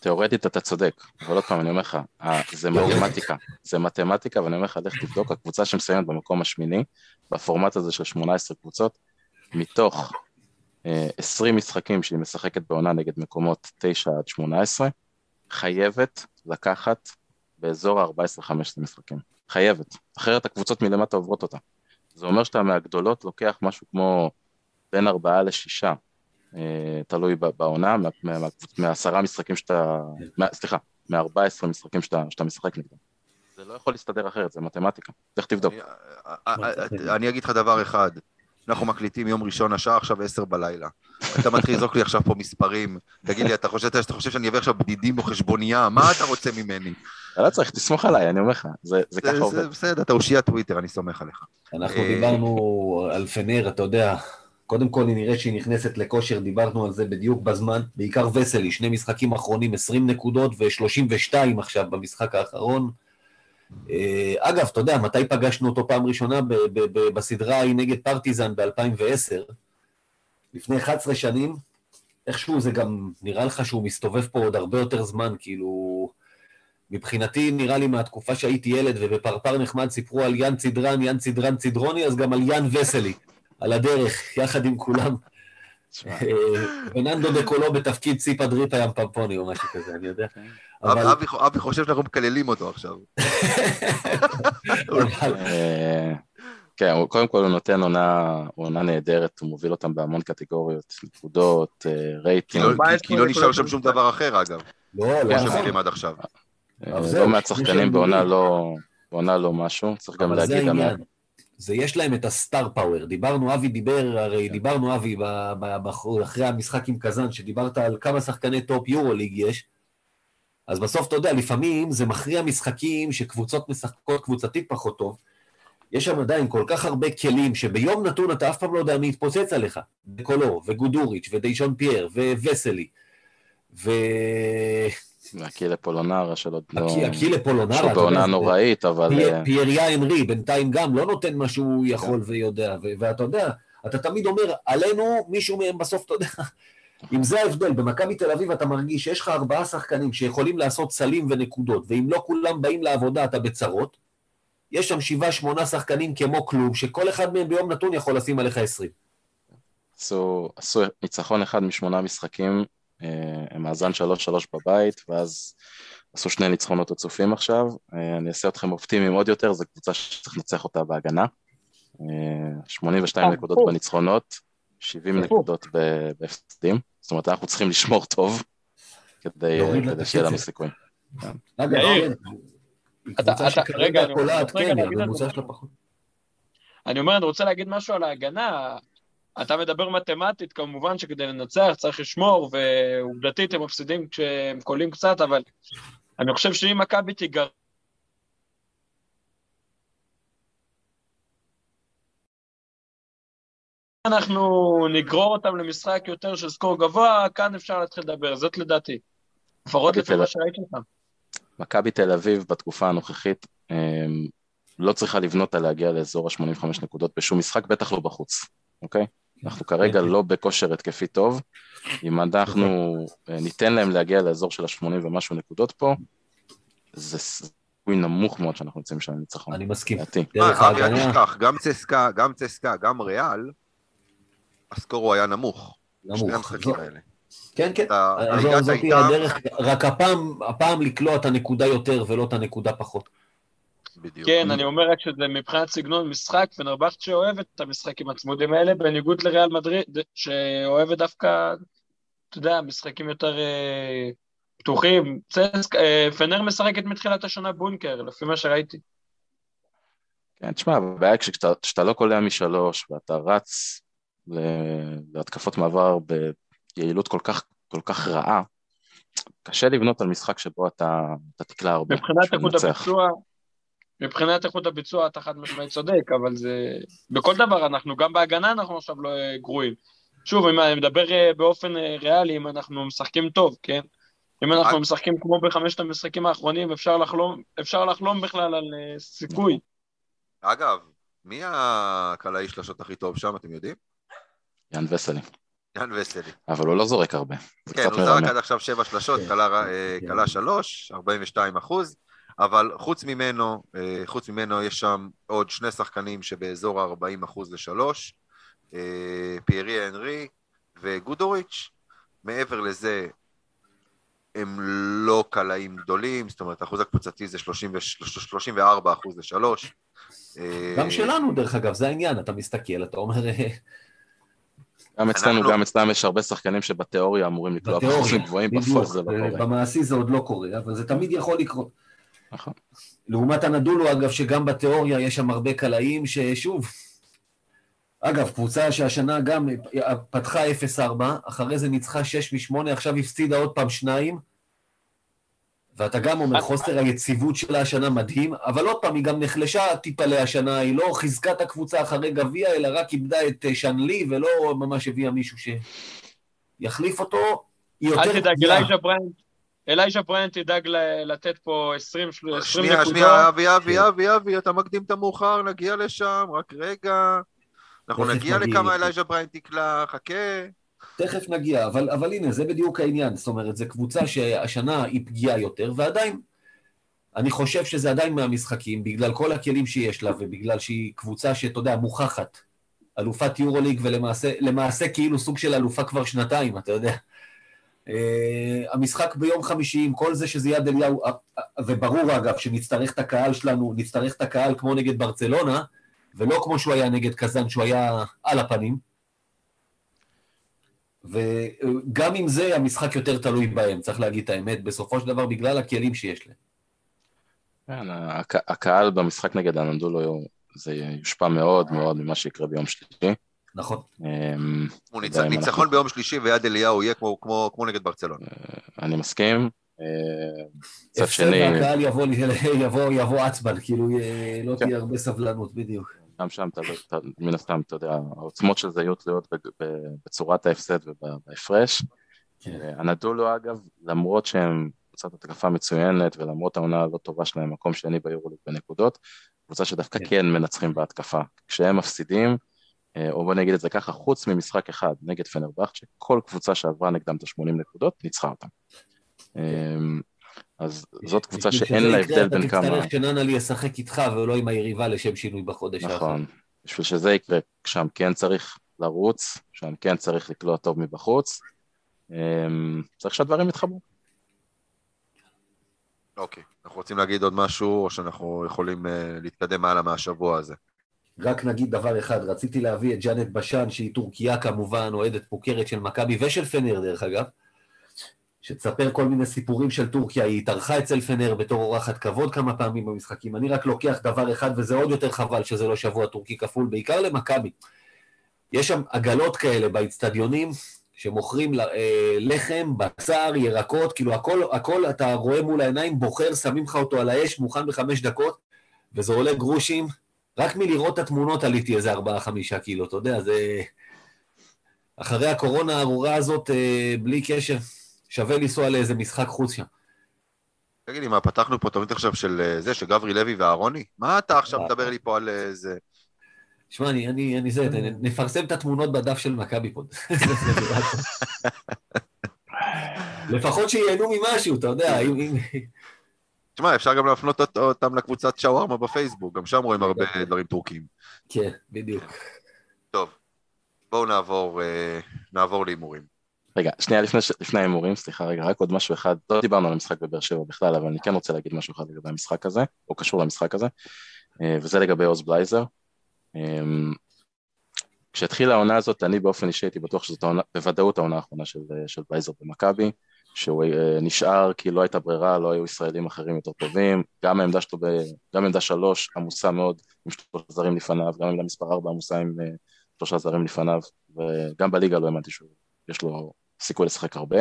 תיאורטית אתה צודק, אבל עוד פעם אני אומר לך, אה, זה מתמטיקה, זה מתמטיקה ואני אומר לך, לך תבדוק, הקבוצה שמסיימת במקום השמיני, בפורמט הזה של 18 קבוצות, מתוך אה, 20 משחקים שהיא משחקת בעונה נגד מקומות 9 עד 18, חייבת לקחת באזור ה-14-15 משחקים. חייבת, אחרת הקבוצות מלמטה עוברות אותה. זה אומר שאתה מהגדולות לוקח משהו כמו בין 4 ל-6 אה, תלוי ב- בעונה, מהעשרה משחקים שאתה, מה- סליחה, מה-14 משחקים שאתה משחק נגדם. זה לא יכול להסתדר אחרת, זה מתמטיקה. לך תבדוק. אני- אה, אה, אני אגיד לך דבר אחד, אנחנו מקליטים יום ראשון, השעה עכשיו עשר בלילה. אתה מתחיל לזרוק לי עכשיו פה מספרים, תגיד לי, אתה חושב אתה חושב שאני אביא עכשיו בדידים או חשבונייה? מה אתה רוצה ממני? אתה לא צריך, תסמוך עליי, אני אומר לך, זה זה ככה זה- עובד. זה בסדר, אתה אושיית טוויטר, אני סומך עליך. אנחנו אה, דיברנו על פנר, אתה יודע, קודם כל היא נראית שהיא נכנסת לכושר, דיברנו על זה בדיוק בזמן, בעיקר וסלי, שני משחקים אחרונים, 20 נקודות ו-32 עכשיו במשחק האחרון. אה, אגב, אתה יודע, מתי פגשנו אותו פעם ראשונה ב- ב- ב- בסדרה ההיא נגד פרטיזן ב-2010? לפני 11 שנים, איכשהו זה גם נראה לך שהוא מסתובב פה עוד הרבה יותר זמן, כאילו... מבחינתי, נראה לי מהתקופה שהייתי ילד ובפרפר נחמד סיפרו על יאן צידרן, יאן צידרן צידרוני, אז גם על יאן וסלי, על הדרך, יחד עם כולם. וננדו דקולו בתפקיד ציפה דריפה ים פמפוני או משהו כזה, אני יודע. אבי חושב שאנחנו מקללים אותו עכשיו. כן, קודם כל הוא נותן עונה נהדרת, הוא מוביל אותם בהמון קטגוריות, נקודות, רייטינג. כי לא נשאר שם שום דבר אחר, אגב. לא, לא נכון. עד עכשיו. לא מעט שחקנים בעונה לא משהו, צריך גם להגיד... זה יש להם את ה star power. דיברנו, אבי דיבר, הרי דיברנו, אבי, אחרי המשחק עם קזאן, שדיברת על כמה שחקני top יורוליג יש, אז בסוף, אתה יודע, לפעמים זה מכריע משחקים שקבוצות משחקות קבוצתית פחות טוב. יש שם עדיין כל כך הרבה כלים, שביום נתון אתה אף פעם לא יודע מי יתפוצץ עליך. דקולו, וגודוריץ', ודיישון פייר, וווסלי. ו... והקילה פולונרה של עוד לא... הקילה פולונרה. שהוא בעונה נוראית, אבל... אה, פיאריה אנרי בינתיים גם לא נותן מה שהוא יכול כן. ויודע, ואתה יודע, אתה תמיד אומר, עלינו מישהו מהם בסוף, אתה יודע, אם זה ההבדל, במכבי תל אביב אתה מרגיש שיש לך ארבעה שחקנים שיכולים לעשות סלים ונקודות, ואם לא כולם באים לעבודה אתה בצרות, יש שם שבעה, שמונה שחקנים כמו כלום, שכל אחד מהם ביום נתון יכול לשים עליך עשרים. עשו, עשו ניצחון אחד משמונה משחקים אה, מאזן 3-3 בבית, ואז עשו שני ניצחונות רצופים עכשיו. אה, אני אעשה אתכם אופטימיים עוד יותר, זו קבוצה שצריך לנצח אותה בהגנה. 82 אה, נקודות בניצחונות, 70 נקודות בהפסדים. זאת אומרת, אנחנו צריכים לשמור טוב כדי שיהיה לנו סיכוי. אני אומר, אני רוצה להגיד משהו על ההגנה. אתה מדבר מתמטית, כמובן שכדי לנצח צריך לשמור, ועובדתית הם מפסידים כשהם קולים קצת, אבל אני חושב שאם מכבי תיגר... אנחנו נגרור אותם למשחק יותר של סקור גבוה, כאן אפשר להתחיל לדבר, זאת לדעתי. לפחות לפי מה שראיתי אותם. מכבי תל אביב בתקופה הנוכחית אמ, לא צריכה לבנות על להגיע לאזור ה-85 נקודות בשום משחק, בטח לא בחוץ, אוקיי? אנחנו כרגע לא בכושר התקפי טוב, אם אנחנו אה, ניתן להם להגיע לאזור של ה-80 ומשהו נקודות פה, זה סיכוי נמוך מאוד שאנחנו נמצאים שם לניצחון. אני מסכים. דרך ההגנה... אל תשכח, גם צסקה, גם צסקה, גם ריאל, הסקור הוא היה נמוך. נמוך. האלה. כן, כן, זאת הדרך, רק הפעם לקלוע את הנקודה יותר ולא את הנקודה פחות. בדיוק. כן, אני אומר רק שזה מבחינת סגנון משחק, פנרבכט שאוהבת את המשחקים הצמודים האלה, בניגוד לריאל מדריד, שאוהבת דווקא, אתה יודע, משחקים יותר אה, פתוחים. צסק, אה, פנר משחקת מתחילת השנה בונקר, לפי מה שראיתי. כן, תשמע, הבעיה כשאתה לא קולע משלוש ואתה רץ להתקפות מעבר ביעילות כל כך, כל כך רעה, קשה לבנות על משחק שבו אתה, אתה תקלע הרבה. מבחינת איכות הביצוע, מבחינת איכות הביצוע אתה חד משמעית צודק, אבל זה... בכל דבר אנחנו, גם בהגנה אנחנו עכשיו לא אה, גרועים. שוב, אם אני מדבר אה, באופן אה, ריאלי, אם אנחנו משחקים טוב, כן? אם אנחנו משחקים כמו בחמשת המשחקים האחרונים, אפשר לחלום, אפשר לחלום בכלל על סיכוי. אגב, מי הקלעי שלשות הכי טוב שם, אתם יודעים? יאן וסלי. יאן וסלי. אבל הוא לא זורק הרבה. כן, הוא זרק עד עכשיו שבע שלשות, קלע שלוש, 42 אחוז. אבל חוץ ממנו, אה, חוץ ממנו יש שם עוד שני שחקנים שבאזור ה-40% לשלוש, אה, פיירי אנרי וגודוריץ'. מעבר לזה, הם לא קלעים גדולים, זאת אומרת, האחוז הקבוצתי זה 34 אחוז לשלוש. אה, גם שלנו, דרך אגב, זה העניין, אתה מסתכל, אתה אומר... גם אצלנו. גם אצלם יש הרבה שחקנים שבתיאוריה אמורים לקלוע באחוזים גבוהים, בפועל זה לא קורה. במעשי זה עוד לא קורה, אבל זה תמיד יכול לקרות. נכון. לעומת הנדולו, אגב, שגם בתיאוריה יש שם הרבה קלעים, ששוב, אגב, קבוצה שהשנה גם פתחה 0-4, אחרי זה ניצחה 6 מ-8, עכשיו הפסידה עוד פעם 2, ואתה גם אומר, חוסר היציבות שלה השנה מדהים, אבל עוד פעם, היא גם נחלשה טיפה להשנה, היא לא חיזקה את הקבוצה אחרי גביע, אלא רק איבדה את אה, שנלי, ולא ממש הביאה מישהו שיחליף אותו. אל תדאג, אלייג'ה בריינט אלייז'ה בריינט ידאג לתת פה 20 נקודות. שנייה, שנייה, אבי, אבי, אבי, אבי, אתה מקדים את המאוחר, נגיע לשם, רק רגע. אנחנו נגיע נגיע לכמה לזה. אלייז'ה בריינט תקלע, חכה. תכף נגיע, אבל, אבל הנה, זה בדיוק העניין. זאת אומרת, זו קבוצה שהשנה היא פגיעה יותר, ועדיין, אני חושב שזה עדיין מהמשחקים, בגלל כל הכלים שיש לה, ובגלל שהיא קבוצה שאתה יודע, מוכחת. אלופת יורוליג, ולמעשה למעשה כאילו סוג של אלופה כבר שנתיים, אתה יודע. Uh, המשחק ביום חמישי, עם כל זה שזה יד אליהו, uh, uh, וברור אגב שנצטרך את הקהל שלנו, נצטרך את הקהל כמו נגד ברצלונה, ולא כמו שהוא היה נגד קזאן, שהוא היה על הפנים. וגם עם זה המשחק יותר תלוי בהם, צריך להגיד את האמת, בסופו של דבר בגלל הכלים שיש להם. כן, הק- הקהל במשחק נגד אנדולו, זה יושפע מאוד מאוד ממה שיקרה ביום שלישי. נכון. אמ, הוא ניצחון ביום שלישי ויד אליהו יהיה כמו- כמו כמו נגד ברצלונה. אני מסכים. אה, מצד שני, והקהל יבוא, יבוא, יבוא עצבן, כאילו אה, לא כן. תהיה הרבה סבלנות, בדיוק. גם שם, אתה, לא- מן הסתם, אתה יודע, העוצמות של זה יהיו תלויות בצורת ההפסד ובהפרש. כן. אנדולו אגב, למרות שהם קבוצת התקפה מצוינת ולמרות העונה הלא טובה שלהם, מקום שני ביורוליג בנקודות, קבוצה שדווקא כן. כן מנצחים בהתקפה. כשהם מפסידים, אה, או בוא נגיד את זה ככה, חוץ ממשחק אחד נגד פנרבכט, שכל קבוצה שעברה נגדם את ה-80 נקודות, ניצחה אותם. אה, אז זאת קבוצה שאין לה הבדל בין כמה... אתה תצטרך שננלי ישחק איתך ולא עם היריבה לשם שינוי בחודש האחרון. נכון. בשביל שזה יקרה, שם כן צריך לרוץ, שם כן צריך לקלוע טוב מבחוץ. אמ, צריך שהדברים יתחברו. אוקיי. אנחנו רוצים להגיד עוד משהו, או שאנחנו יכולים אה, להתקדם הלאה מהשבוע הזה? רק נגיד דבר אחד, רציתי להביא את ג'אנט בשן, שהיא טורקיה כמובן, אוהדת מוכרת של מכבי ושל פנר דרך אגב, שתספר כל מיני סיפורים של טורקיה, היא התארחה אצל פנר בתור אורחת כבוד כמה פעמים במשחקים. אני רק לוקח דבר אחד, וזה עוד יותר חבל שזה לא שבוע טורקי כפול, בעיקר למכבי. יש שם עגלות כאלה באיצטדיונים, שמוכרים אה, לחם, בשר, ירקות, כאילו הכל, הכל אתה רואה מול העיניים, בוחר, שמים לך אותו על האש, מוכן בחמש דקות, וזה עולה גרושים. רק מלראות את התמונות עליתי איזה ארבעה-חמישה קילו, אתה יודע, זה... אחרי הקורונה הארורה הזאת, אה, בלי קשר, שווה לנסוע לאיזה משחק חוץ שם. תגיד לי, מה, פתחנו פה תוכנית עכשיו של אה, זה, של גברי לוי ואהרוני? מה אתה עכשיו. מדבר לי פה על אה, זה? שמע, אני, אני, אני זה, נפרסם את התמונות בדף של מכבי פה. לפחות שייהנו ממשהו, אתה יודע, אם... תשמע, אפשר גם להפנות אות- אותם לקבוצת שווארמה בפייסבוק, גם שם רואים הרבה דברים טורקיים. כן, בדיוק. טוב, בואו נעבור, אה, נעבור להימורים. רגע, שנייה לפני, לפני ההימורים, סליחה רגע, רק עוד משהו אחד, לא דיברנו על המשחק בבאר שבע בכלל, אבל אני כן רוצה להגיד משהו אחד לגבי המשחק הזה, או קשור למשחק הזה, אה, וזה לגבי עוז בלייזר. אה, כשהתחילה העונה הזאת, אני באופן אישי הייתי בטוח שזאת העונה, בוודאות העונה האחרונה של, אה, של בלייזר במכבי, שהוא אה, נשאר כי לא הייתה ברירה, לא היו ישראלים אחרים יותר טובים, גם העמדה שלו, גם עמדה שלוש עמוסה מאוד עם שלושה זרים לפניו, גם עמדה מספר ארבע עמוסה עם אה, שלושה זרים לפניו, וגם בליגה לא האמנתי שיש לו סיכוי לשחק הרבה.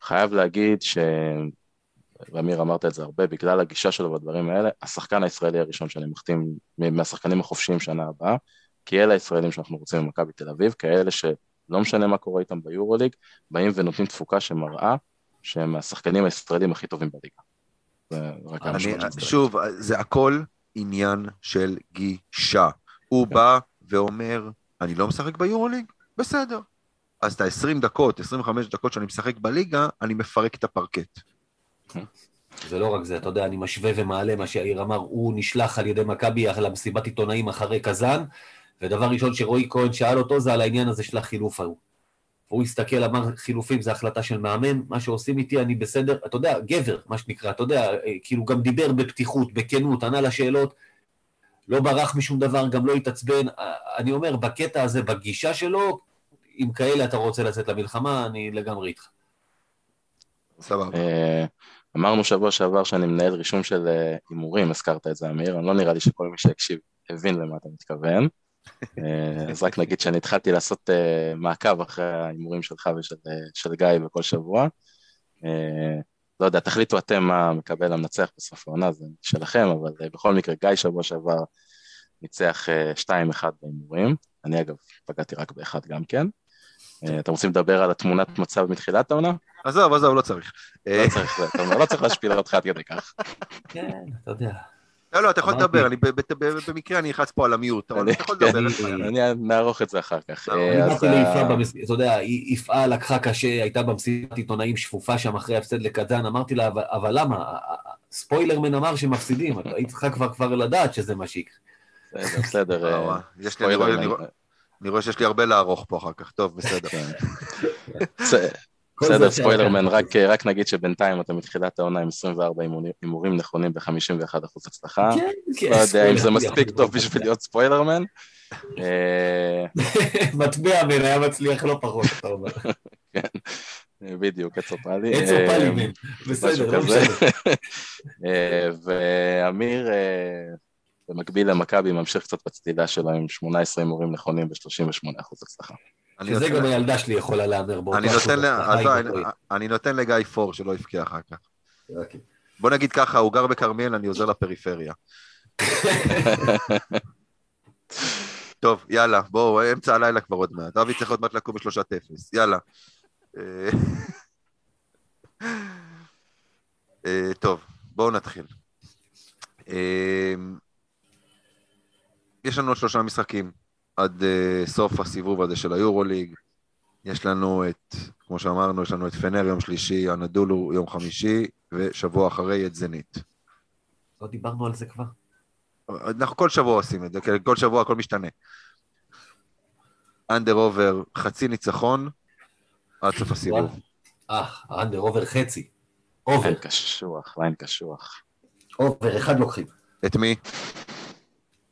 חייב להגיד ש... ואמיר אמרת את זה הרבה, בגלל הגישה שלו בדברים האלה, השחקן הישראלי הראשון שאני מחתים מהשחקנים החופשיים שנה הבאה, כי אלה הישראלים שאנחנו רוצים במכבי תל אביב, כאלה שלא משנה מה קורה איתם ביורוליג, באים ונותנים תפוקה שמראה שהם השחקנים הישראלים הכי טובים בליגה. שוב, זה הכל עניין של גישה. הוא כן. בא ואומר, אני לא משחק ביורוליג? בסדר. אז את ה-20 דקות, 25 דקות שאני משחק בליגה, אני מפרק את הפרקט. זה לא רק זה, אתה יודע, אני משווה ומעלה מה שיאיר אמר, הוא נשלח על ידי מכבי למסיבת עיתונאים אחרי קזאן, ודבר ראשון שרועי כהן שאל אותו זה על העניין הזה של החילוף ההוא. הוא הסתכל, אמר, חילופים זה החלטה של מאמן, מה שעושים איתי, אני בסדר, אתה יודע, גבר, מה שנקרא, אתה יודע, אה, כאילו גם דיבר בפתיחות, בכנות, ענה לשאלות, לא ברח משום דבר, גם לא התעצבן. אה, אני אומר, בקטע הזה, בגישה שלו, אם כאלה אתה רוצה לצאת למלחמה, אני לגמרי איתך. סבבה. אה, אמרנו שבוע שעבר שאני מנהל רישום של הימורים, הזכרת את זה אמיר, אני לא נראה לי שכל מי שהקשיב הבין למה אתה מתכוון. אה, אז רק נגיד שאני התחלתי לעשות אה, מעקב אחרי ההימורים שלך ושל אה, של גיא בכל שבוע. אה, לא יודע, תחליטו אתם מה מקבל המנצח בסוף העונה, זה שלכם, אבל בכל מקרה, גיא שבוע שעבר ניצח אה, 2-1 בהימורים, אני אגב פגעתי רק באחד גם כן. אתם רוצים לדבר על התמונת מצב מתחילת העונה? עזוב, עזוב, לא צריך. לא צריך, אתה אומר, לא צריך להשפיל אותך עד כדי כך. כן, אתה יודע. לא, לא, אתה יכול לדבר, במקרה אני אלחץ פה על המיוט, אבל אני- אתה יכול לדבר, אין אני- נערוך את זה אחר כך. אני אה, אני באתי ליפעה, במס- אתה יודע, יפעה לקחה קשה, הייתה במסיבת עיתונאים שפופה שם אחרי הפסד לקזאן, אמרתי לה, "אבל- למה? ספוילרמן אמר שמפסידים, היית צריכה כבר לדעת שזה מה שיקרה. בסדר, בסדר. אה, אה, וואי, יש לי, אני רואה- אני שיש לי הרבה לערוך פה אחר כך, טוב, בסדר. כן. בסדר, ספוילרמן, שהיה רק, רק נגיד שבינתיים אתה מתחילת העונה עם 24 הימורים- נכונים ב-51% הצלחה. כן, כן, לא יודע אם זה מספיק טוב להיות. בשביל להיות ספוילרמן. אה, מטבע מן היה מצליח לא פחות, אתה אומר. בדיוק, עץ אופלי. עץ אה, אופלי מן, בסדר, לא כזה. משנה. אה, ואמיר, אה, במקביל למכבי, ממשיך קצת בצלילה שלו עם 18 הימורים נכונים ב-38% הצלחה. שזה גם הילדה שלי יכולה להמר באותו אני נותן אחוז ל- הצלחה, עזוב, אם אני- לא אני נותן לגיא פור שלא יבקיע אחר כך. אוקיי. בוא נגיד ככה, הוא גר בכרמיאל, אני עוזר לפריפריה. טוב, יאללה, בואו, אמצע הלילה כבר עוד מעט. אבי צריך עוד מעט לקום בשלושת אפס, יאללה. אה, אה, טוב, בואו נתחיל. אה, יש לנו עוד שלושה משחקים עד אה, סוף הסיבוב הזה של היורוליג. יש לנו את, כמו שאמרנו, יש לנו את פנר יום שלישי, הנדולו יום חמישי, ושבוע אחרי את זנית. לא דיברנו על זה כבר. אנחנו כל שבוע עושים את זה, כי כל שבוע הכל משתנה. אנדר עובר חצי ניצחון עד סוף הסיבוב. אה, האנדר עובר חצי. עובר, קשוח, ליין קשוח. עובר, אחד לוקחים. את מי?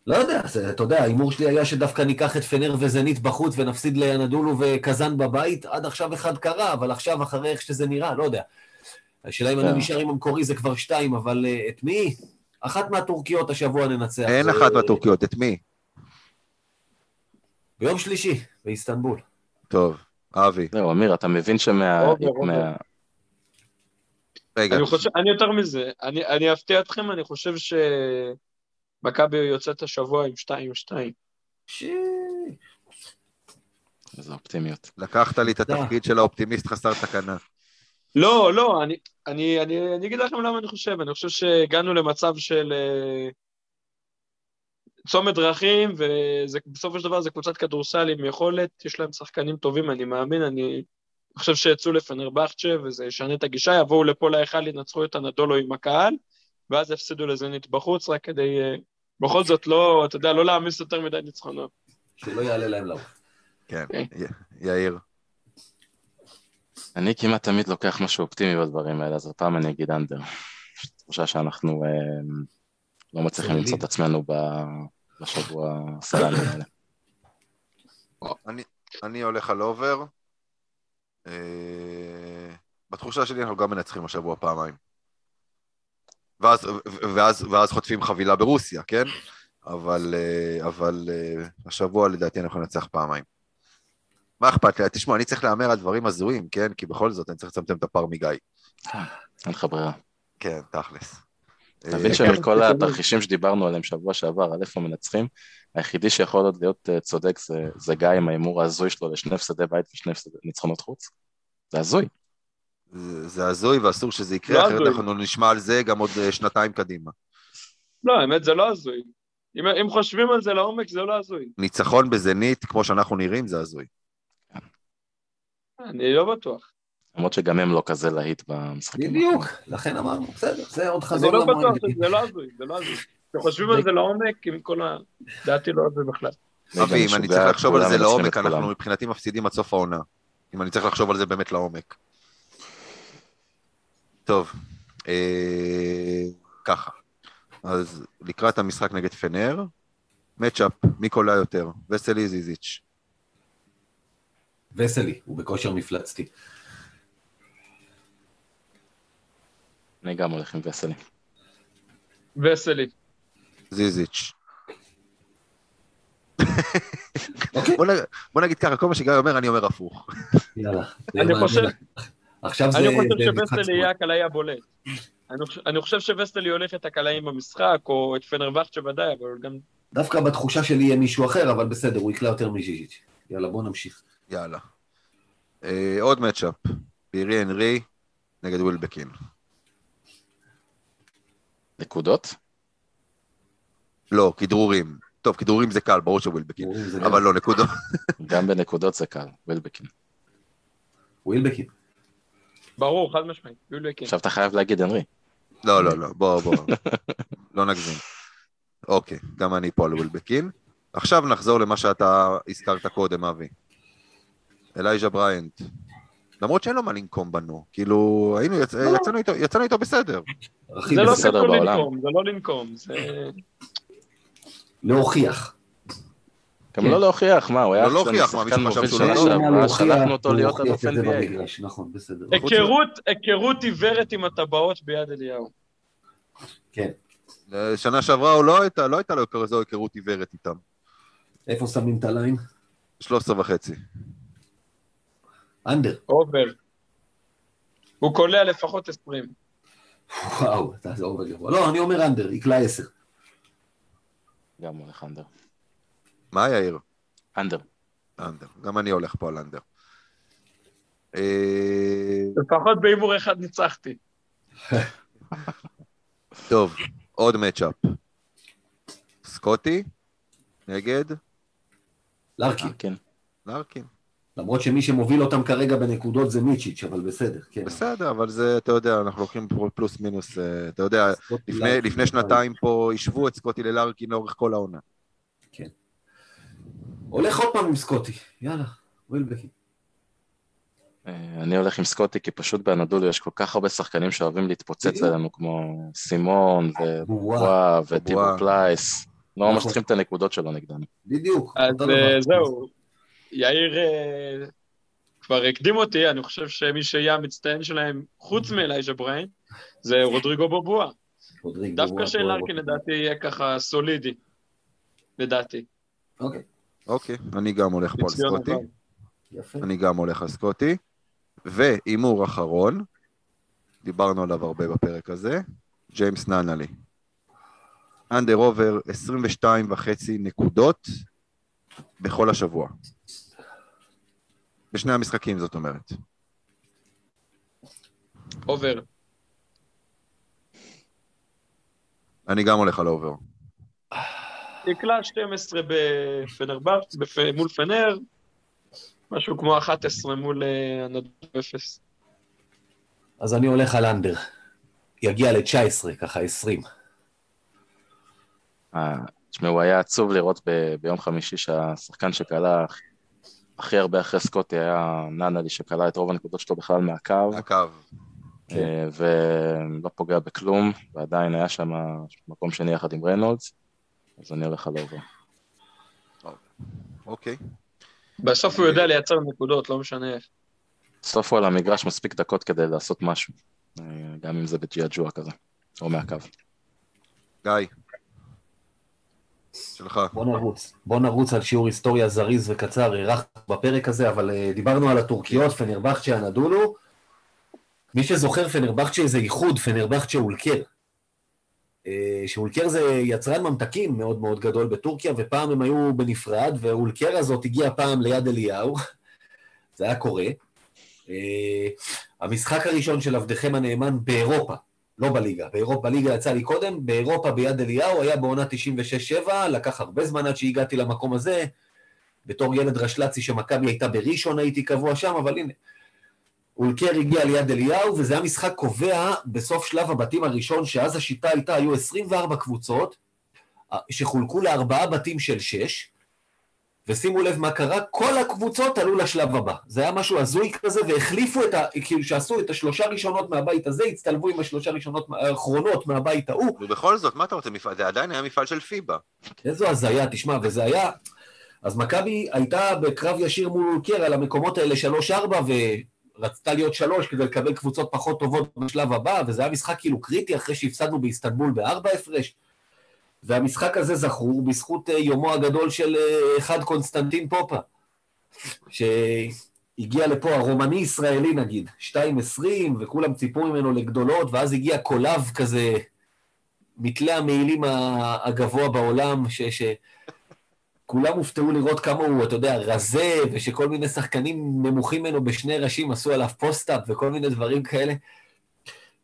לא יודע, זה, אתה יודע, ההימור שלי היה שדווקא ניקח את פנר וזנית בחוץ ונפסיד לאנדולו וקזאן בבית, עד עכשיו אחד קרה, אבל עכשיו אחרי איך שזה נראה, לא יודע. השאלה אם אני כן. נשאר עם המקורי זה כבר שתיים, אבל אה, את מי? אחת מהטורקיות השבוע ננצח. אין זה- אחת מהטורקיות, את מי? ביום שלישי, באיסטנבול. טוב, אבי. זהו, אמיר, אתה מבין שמה... עובר. מה- רגע, אני חושב, אני יותר מזה, אני, אני אפתיע אתכם, אני חושב שמכבי יוצאת השבוע עם 2-2. ש... איזה אופטימיות. לקחת לי את התפקיד של האופטימיסט חסר תקנה. לא, לא, אני, אני, אני, אני אגיד לכם למה אני חושב, אני חושב שהגענו למצב של אה, צומת דרכים, ובסופו של דבר זה קבוצת כדורסל עם יכולת, יש להם שחקנים טובים, אני מאמין, אני חושב שיצאו לפנרבכצ'ה, וזה ישנה את הגישה, יבואו לפה להיכל, ינצחו את הנדולו עם הקהל, ואז יפסידו לזנית בחוץ, רק כדי, אה, בכל זאת, לא, אתה יודע, לא להעמיס יותר מדי ניצחונות. שלא יעלה להם לעוף. כן, כן. יאיר. אני כמעט תמיד לוקח משהו אופטימי בדברים האלה, אז הפעם אני אגיד אנדר. יש לי תחושה שאנחנו אה, לא מצליחים. למצוא את עצמנו בשבוע הסלאמים האלה. אני, אני הולך על אובר. אה, בתחושה שלי אנחנו גם מנצחים השבוע פעמיים. ואז, ואז, ואז חוטפים חבילה ברוסיה, כן? אבל, אה, אבל אה, השבוע לדעתי אנחנו ננצח פעמיים. מה אכפת לי? תשמעו, אני צריך להמר על דברים הזויים, כן? כי בכל זאת אני צריך לצמצם את הפער מגיא. אין לך ברירה. כן, תכלס. אתה מבין אה, שמכל התרחישים שדיברנו עליהם שבוע שעבר, על איפה מנצחים, היחידי שיכול עוד להיות צודק זה, זה גיא עם ההימור ההזוי שלו לשני הפסדי בית ושני הפסדי ניצחונות חוץ. זה הזוי. זה זה הזוי ואסור שזה יקרה, לא אחרת הזוי. אנחנו נשמע על זה גם עוד אה, שנתיים קדימה. לא, האמת, זה לא הזוי. אם, אם חושבים על זה לעומק, זה לא הזוי. ניצחון בזנית, כמו שאנחנו נראים, זה הזוי. אני לא בטוח. למרות שגם הם לא כזה להיט במשחקים. בדיוק, לכן אמרנו, בסדר, זה עוד אני חזור לא בטוח למועד. שזה לא הזוי, זה לא הזוי. כשחושבים על זה לעומק, עם כל ה... דעתי לא הזוי בכלל. אבי, אם אני צריך לחשוב על זה לעומק. אנחנו מבחינתי מפסידים עד סוף העונה. אם אני צריך לחשוב על זה באמת לעומק. טוב, אה, ככה. אז לקראת המשחק נגד פנר, מצ'אפ, מי קולע יותר? וסלי זיזיץ'. וסלי, הוא בכושר מפלצתי. אני גם הולך עם וסלי. וסלי. זיזיץ'. אוקיי. בוא, נגיד ככה, כל מה שגיא אומר, אני אומר הפוך. יאללה. אני חושב-. עכשיו זה... אני חושב ספורט. יהיה הקלעי הבולט. אני חושב- שווסלי הולך את הקלעים במשחק, או את פנרבכצ'ה ודאי, אבל גם... דווקא בתחושה שלי יהיה מישהו אחר, אבל בסדר, הוא יקלע יותר מז'יז'יץ'. יאללה, בוא נמשיך. יאללה. אה, עוד מצ'אפ, פירי אנרי נגד ווילבקין. נקודות? לא, כדרורים. טוב, כדרורים זה קל, ברור שווילבקין. אבל לא, נקודות. גם בנקודות זה קל, וילבקין. ווילבקין. ברור, חד משמעית. ווילבקין. עכשיו אתה חייב להגיד הנרי. לא, לא, לא, בוא, בוא. לא נגזים. אוקיי, גם אני פה על ווילבקין. עכשיו נחזור למה שאתה הזכרת קודם, אבי. אלייז'ה בריינט. למרות שאין לו מה לנקום בנו. כאילו, היינו, יצ... יצאנו, איתו, יצאנו איתו בסדר. זה לא בסדר. בעולם. לנקום, זה לא לנקום, זה... להוכיח. גם. לא להוכיח, מה, הוא היה לא להוכיח, מה, שחקן מישהו חשב מוביל שהוא לא- שעברה, שלחנו אותו להיות אלוף NBA. נכון, בסדר. היכרות, היכרות עיוורת עם הטבעות ביד אליהו. כן. שנה שעברה הוא לא הייתה, לא הייתה לו כזו היכרות עיוורת איתם. איפה שמים את ה line? 13 וחצי. under. over. הוא קולע לפחות 20. וואו, אתה זה over גבוה. לא, אני אומר under, יקלע עשר. גם הולך under. מה יאיר? under. under. גם אני הולך פה על under. אה, לפחות בהימור אחד ניצחתי. טוב, עוד מצ'אפ. סקוטי נגד לארקין. כן. לארקין. למרות שמי שמוביל אותם כרגע בנקודות זה מיצ'יץ', אבל בסדר, כן. בסדר, אבל זה, אתה יודע, אנחנו לוקחים פה פלוס מינוס, אה, אתה יודע, לפני, לפני שנתיים פה השוו את סקוטי ללארקין לאורך כל העונה. הולך עוד פעם עם סקוטי, יאללה, ווילבקין. אה, אני הולך עם סקוטי, כי פשוט באנדולו יש כל כך הרבה שחקנים שאוהבים להתפוצץ. עלינו, כמו סימון, בובואה. בובואה וטיבור פלייס. לא ממש נכון. צריכים את הנקודות שלו נגדנו. בדיוק. אז אה. זהו, יאיר אה, כבר הקדים אותי, אני חושב שמי שיהיה המצטיין שלהם, חוץ מאלייז'ה בריינט, זה רודריגו בובואה. דווקא של. לדעתי יהיה ככה סולידי. לדעתי. אוקיי, אוקיי, אני גם הולך פה על סקוטי. יפה. אני גם הולך על סקוטי. והימור אחרון, דיברנו עליו הרבה בפרק הזה, ג'יימס ננלי. under over 22 וחצי נקודות בכל השבוע. בשני המשחקים, זאת אומרת. over. אני גם הולך על over. יקלע 12 בפנרבחצ'ה, בפ- מול פנר, משהו כמו 11 מול אה, אנדולו אפס. אז אני הולך על under. יגיע ל-19, ככה 20. אה, תשמעו, היה עצוב לראות ב- ביום חמישי שהשחקן שקלע הכי הרבה אחרי סקוטי היה ננלי, שקלע את רוב הנקודות שלו בכלל מהקו, הקו. אה, ולא פוגע בכלום, ועדיין היה שם מקום שני יחד עם ריינולדס, אז אני הולך על over. אוקיי. בסוף הוא יודע לייצר נקודות, לא משנה איך. בסוף הוא על המגרש מספיק דקות כדי לעשות משהו, אה, גם אם זה בג'יאג'ואה כזה, או מהקו. גיא. שלך. בוא נרוץ. בוא נרוץ על שיעור היסטוריה זריז וקצר, הארכנו בפרק הזה, אבל אה, דיברנו על הטורקיות, פנרבחצ'ה, אנדולו. מי שזוכר, פנרבכצ'ה זה איחוד, פנרבכצ'ה אולקר. Uh, שאולקר זה יצרן ממתקים מאוד מאוד גדול בטורקיה, ופעם הם היו בנפרד, ואולקר הזאת הגיעה פעם ליד אליהו. זה היה קורה. Uh, המשחק הראשון של עבדכם הנאמן באירופה, לא בליגה. באירופה, בליגה יצא לי קודם, באירופה ביד אליהו, היה בעונה 96-7, לקח הרבה זמן עד שהגעתי למקום הזה. בתור ילד רשל"צי שמכבי הייתה בראשון הייתי קבוע שם, אבל הנה. אולקר הגיע ליד אליהו, וזה היה משחק קובע בסוף שלב הבתים הראשון, שאז השיטה הייתה, היו 24 קבוצות, אה, שחולקו לארבעה בתים של שש, ושימו לב מה קרה, כל הקבוצות עלו לשלב הבא. זה היה משהו הזוי כזה, והחליפו את ה... כאילו שעשו את השלושה ראשונות מהבית הזה, הצטלבו עם השלושה ראשונות האחרונות מהבית ההוא, ובכל זאת, מה אתה רוצה? מפעל- זה עדיין היה מפעל של פיבה. איזו הזיה, תשמע, וזה היה... אז מכבי הייתה בקרב ישיר מול אולקר על המקומות האלה 3-4, ורצתה להיות 3 כדי לקבל קבוצות פחות טובות בשלב הבא, וזה היה משחק כאילו קריטי אחרי שהפסדנו באיסטנבול בארבע הפרש. והמשחק הזה זכור בזכות אה, יומו הגדול של אה, אחד קונסטנטין פופה, שהגיע לפה הרומני-ישראלי נגיד, 2-20, וכולם ציפו ממנו לגדולות, ואז הגיע קולב כזה, מתלה המעילים הגבוה בעולם, ש... ש... כולם הופתעו לראות כמה הוא, אתה יודע, רזה, ושכל מיני שחקנים נמוכים ממנו בשני ראשים עשו עליו פוסט-אפ וכל מיני דברים כאלה.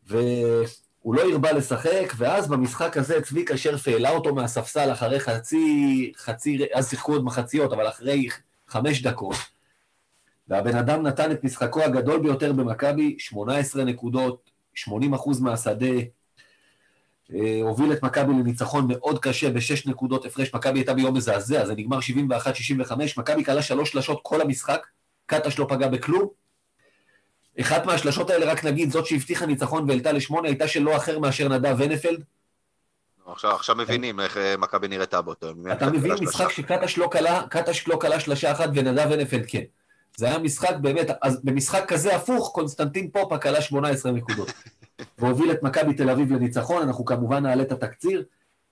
והוא הוא לא הרבה לשחק, ואז במשחק הזה צביקה שרף העלה אותו מהספסל אחרי חצי, חצי, אז שיחקו עוד מחציות, אבל אחרי חמש דקות, והבן אדם נתן את משחקו הגדול ביותר במכבי, 18 נקודות, 80 אחוז מהשדה, הוביל את מכבי לניצחון מאוד קשה בשש נקודות הפרש, מכבי הייתה ביום מזעזע, זה נגמר 71-65, מכבי קלה שלוש שלשות כל המשחק, קטש לא פגע בכלום. אחת מהשלשות האלה, רק נגיד, זאת שהבטיחה ניצחון והעלתה לשמונה, הייתה של לא אחר מאשר נדב ונפלד. עכשיו, עכשיו מבינים איך אה, מכבי נראתה באותו יום. אתה מבין משחק שקטש לא קלה, קטש לא קלה שלושה אחת ונדב ונפלד כן. זה היה משחק באמת, אז במשחק כזה הפוך, קונסטנטין פופה קלה 18 נקודות. והוביל את מכבי תל אביב לניצחון, אנחנו כמובן נעלה את התקציר.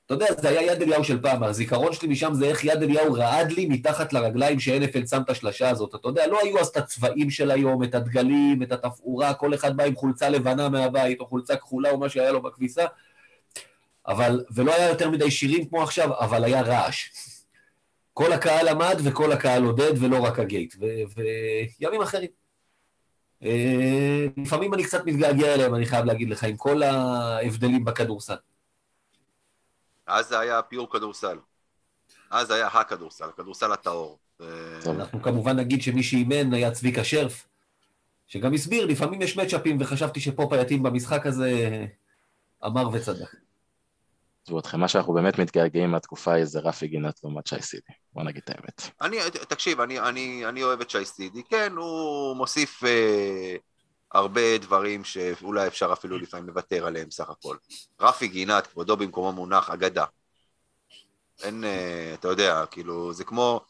אתה יודע, זה היה יד אליהו של פעם, הזיכרון שלי משם זה איך יד אליהו רעד לי מתחת לרגליים שהנפלד שם את השלשה הזאת. אתה יודע, לא היו אז את הצבעים של היום, את הדגלים, את התפאורה, כל אחד בא עם חולצה לבנה מהבית, או חולצה כחולה, או מה שהיה לו בכביסה. אבל, ולא היה יותר מדי שירים כמו עכשיו, אבל היה רעש. כל הקהל עמד וכל הקהל עודד, ולא רק הגייט. וימים אחרים. אה, לפעמים אני קצת מתגעגע אליהם, אני חייב להגיד לך, עם כל ההבדלים בכדורסל. אז זה היה פיור כדורסל. אז היה הכדורסל, הכדורסל הטהור. אנחנו כמובן נגיד שמי שאימן היה צביקה שרף, שגם הסביר, לפעמים יש מצ'אפים, וחשבתי שפופ יתאים במשחק הזה, אמר וצדק. עזבו אתכם, מה שאנחנו באמת מתגעגעים מהתקופה היא זה רפי גינת לעומת שי סידי, בוא נגיד את האמת. אני, תקשיב, אני, אני, אני אוהב את שי סידי, כן, הוא מוסיף אה, הרבה דברים שאולי אפשר אפילו לפעמים לוותר עליהם סך הכל. רפי גינת, כבודו במקומו מונח, אגדה. אין, אה, אתה יודע, כאילו, זה כמו,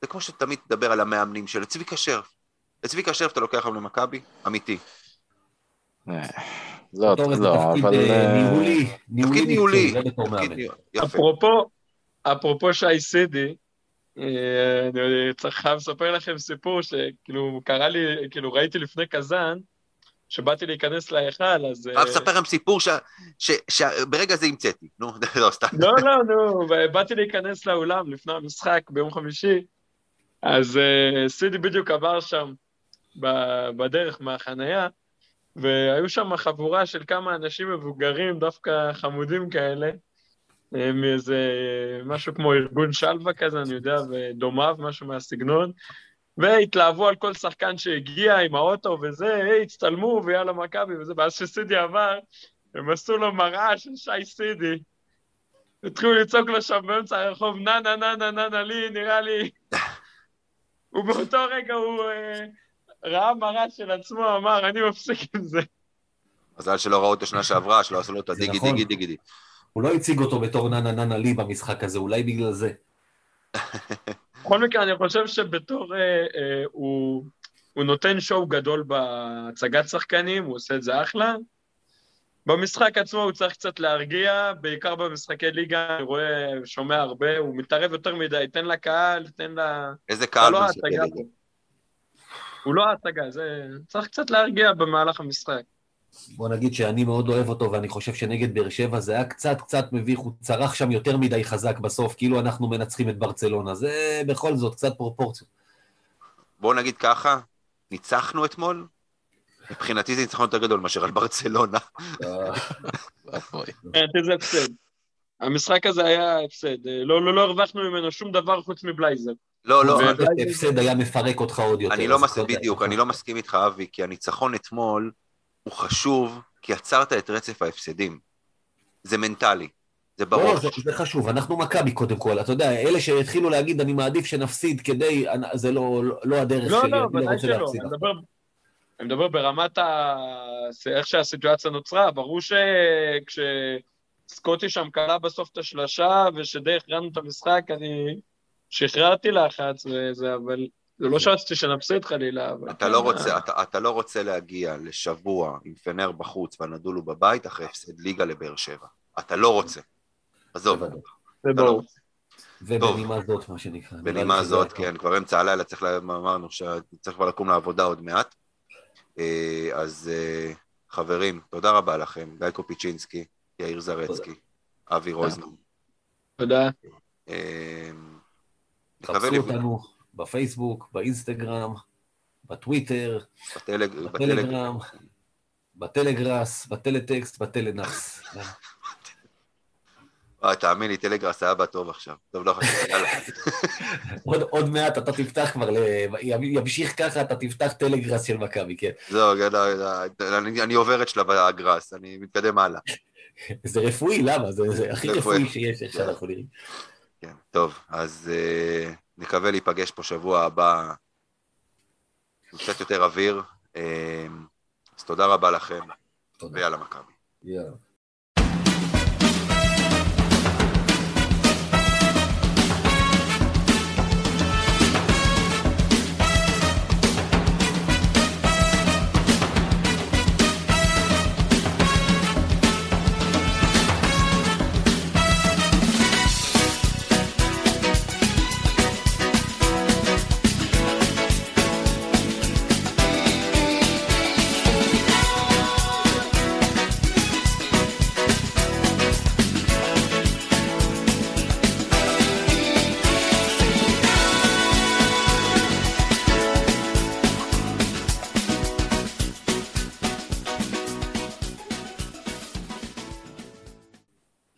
זה כמו שתמיד תדבר על המאמנים של צביקה שרף. את צביקה שרף אתה לוקח היום למכבי? אמיתי. אה, לא, לא, אבל... אה, ניהולי, תפקיד ניהולי. לא אפרופו, אפרופו שי סידי, אה, אני צריך חייב לספר לכם סיפור שכאילו קרה לי, כאילו ראיתי לפני קזאן, שבאתי להיכנס להיכל, אז... רק לספר לכם סיפור שברגע זה המצאתי, נו, לא, סתם. לא, לא, נו, באתי להיכנס לאולם לפני המשחק ביום חמישי, אז סידי בדיוק עבר שם בדרך מהחנייה, והיו שם חבורה של כמה אנשים מבוגרים, דווקא חמודים כאלה, מאיזה משהו כמו ארגון שלווה כזה, אני יודע, ודומיו, משהו מהסגנון, והתלהבו על כל שחקן שהגיע עם האוטו וזה, היי, הצטלמו ויאללה מכבי וזה, ואז שסידי עבר, הם עשו לו מראה של שי סידי. התחילו לצעוק לו שם באמצע הרחוב, נה נה נה נה נה נה לי, נראה לי... ובאותו רגע הוא... ראה מראה של עצמו, אמר, אני מפסיק עם זה. מזל שלא ראו אותו שנה שעברה, שלא עשו לו את הדיגי נכון. דיגי דיגי דיגי. הוא לא הציג אותו בתור ננה ננה לי במשחק הזה, אולי בגלל זה. בכל מקרה, אני חושב שבתור... אה, אה, הוא, הוא נותן שואו גדול בהצגת שחקנים, הוא עושה את זה אחלה. במשחק עצמו הוא צריך קצת להרגיע, בעיקר במשחקי ליגה, אני רואה, שומע הרבה, הוא מתערב יותר מדי, תן לקהל, תן לה... איזה קהל לא במשחקי ליגה. הוא לא ההצגה, זה... צריך קצת להרגיע במהלך המשחק. בוא נגיד שאני מאוד אוהב אותו, ואני חושב שנגד באר שבע זה היה קצת קצת מביך, הוא צרח שם יותר מדי חזק בסוף, כאילו אנחנו מנצחים את ברצלונה. זה בכל זאת קצת פרופורציות. בואו נגיד ככה, ניצחנו אתמול, מבחינתי זה ניצחון יותר גדול מאשר על ברצלונה. מבחינתי זה הפסד. המשחק הזה היה הפסד. אה, לא, לא, לא הרווחנו ממנו שום דבר חוץ מבלייזר. לא, לא, ו- אני- הפסד היה מפרק אותך עוד יותר. אני לא מסכים, בדיוק, אני לא מסכים איתך, אבי, כי הניצחון אתמול הוא חשוב, כי עצרת את רצף ההפסדים. זה מנטלי, זה לא, ברור. זה, זה חשוב, אנחנו מכבי קודם כל, אתה יודע, אלה שהתחילו להגיד אני מעדיף שנפסיד כדי, זה לא, לא, לא הדרך לא, שלי, לא, אני ודאי רוצה שלא. להפסיד. אני מדבר, אני מדבר ברמת ה... איך שהסיטואציה נוצרה. ברור שכשסקוטי שם קלע בסוף את השלשה, ושדי הכרענו את המשחק, אני שחררתי לחץ וזה, אבל זה לא שרציתי שנפסיד חלילה. אבל אתה לא רוצה, אתה, אתה לא רוצה להגיע לשבוע עם פנר בחוץ והנדולו בבית אחרי הפסד ליגה לבאר שבע. אתה לא רוצה. עזוב. זה לא ברור. ובנימה זאת, מה שנקרא. בנימה זאת, כן, כבר אמצע הלילה, צריך, אמרנו שצריך כבר לקום לעבודה עוד מעט. אה, אז אה, חברים, תודה רבה לכם, גיא קופיצ'ינסקי, יאיר זרצקי, אבי רויזנר. תודה. חפשו אותנו בפייסבוק, באינסטגרם, בטוויטר, בטלג- בטלגרם. בטלגראס, בטלטקסט, בטלנאס. וואי, תאמין לי, טלגראס היה בטוב עכשיו. טוב, לא חשוב, יאללה. עוד, עוד מעט אתה תפתח כבר, ל... ימשיך ככה, אתה תפתח טלגראס של מכבי, כן. זהו, כן, אני, אני עובר את שלב הגראס, אני מתקדם הלאה. זה רפואי, למה? זה, זה הכי רפואי. רפואי שיש, איך שאנחנו נראים. כן, טוב, אז uh, נקווה להיפגש פה שבוע הבא עם קצת יותר אוויר. Uh, אז תודה רבה לכם, תודה. ויאללה מכבי. יאללה.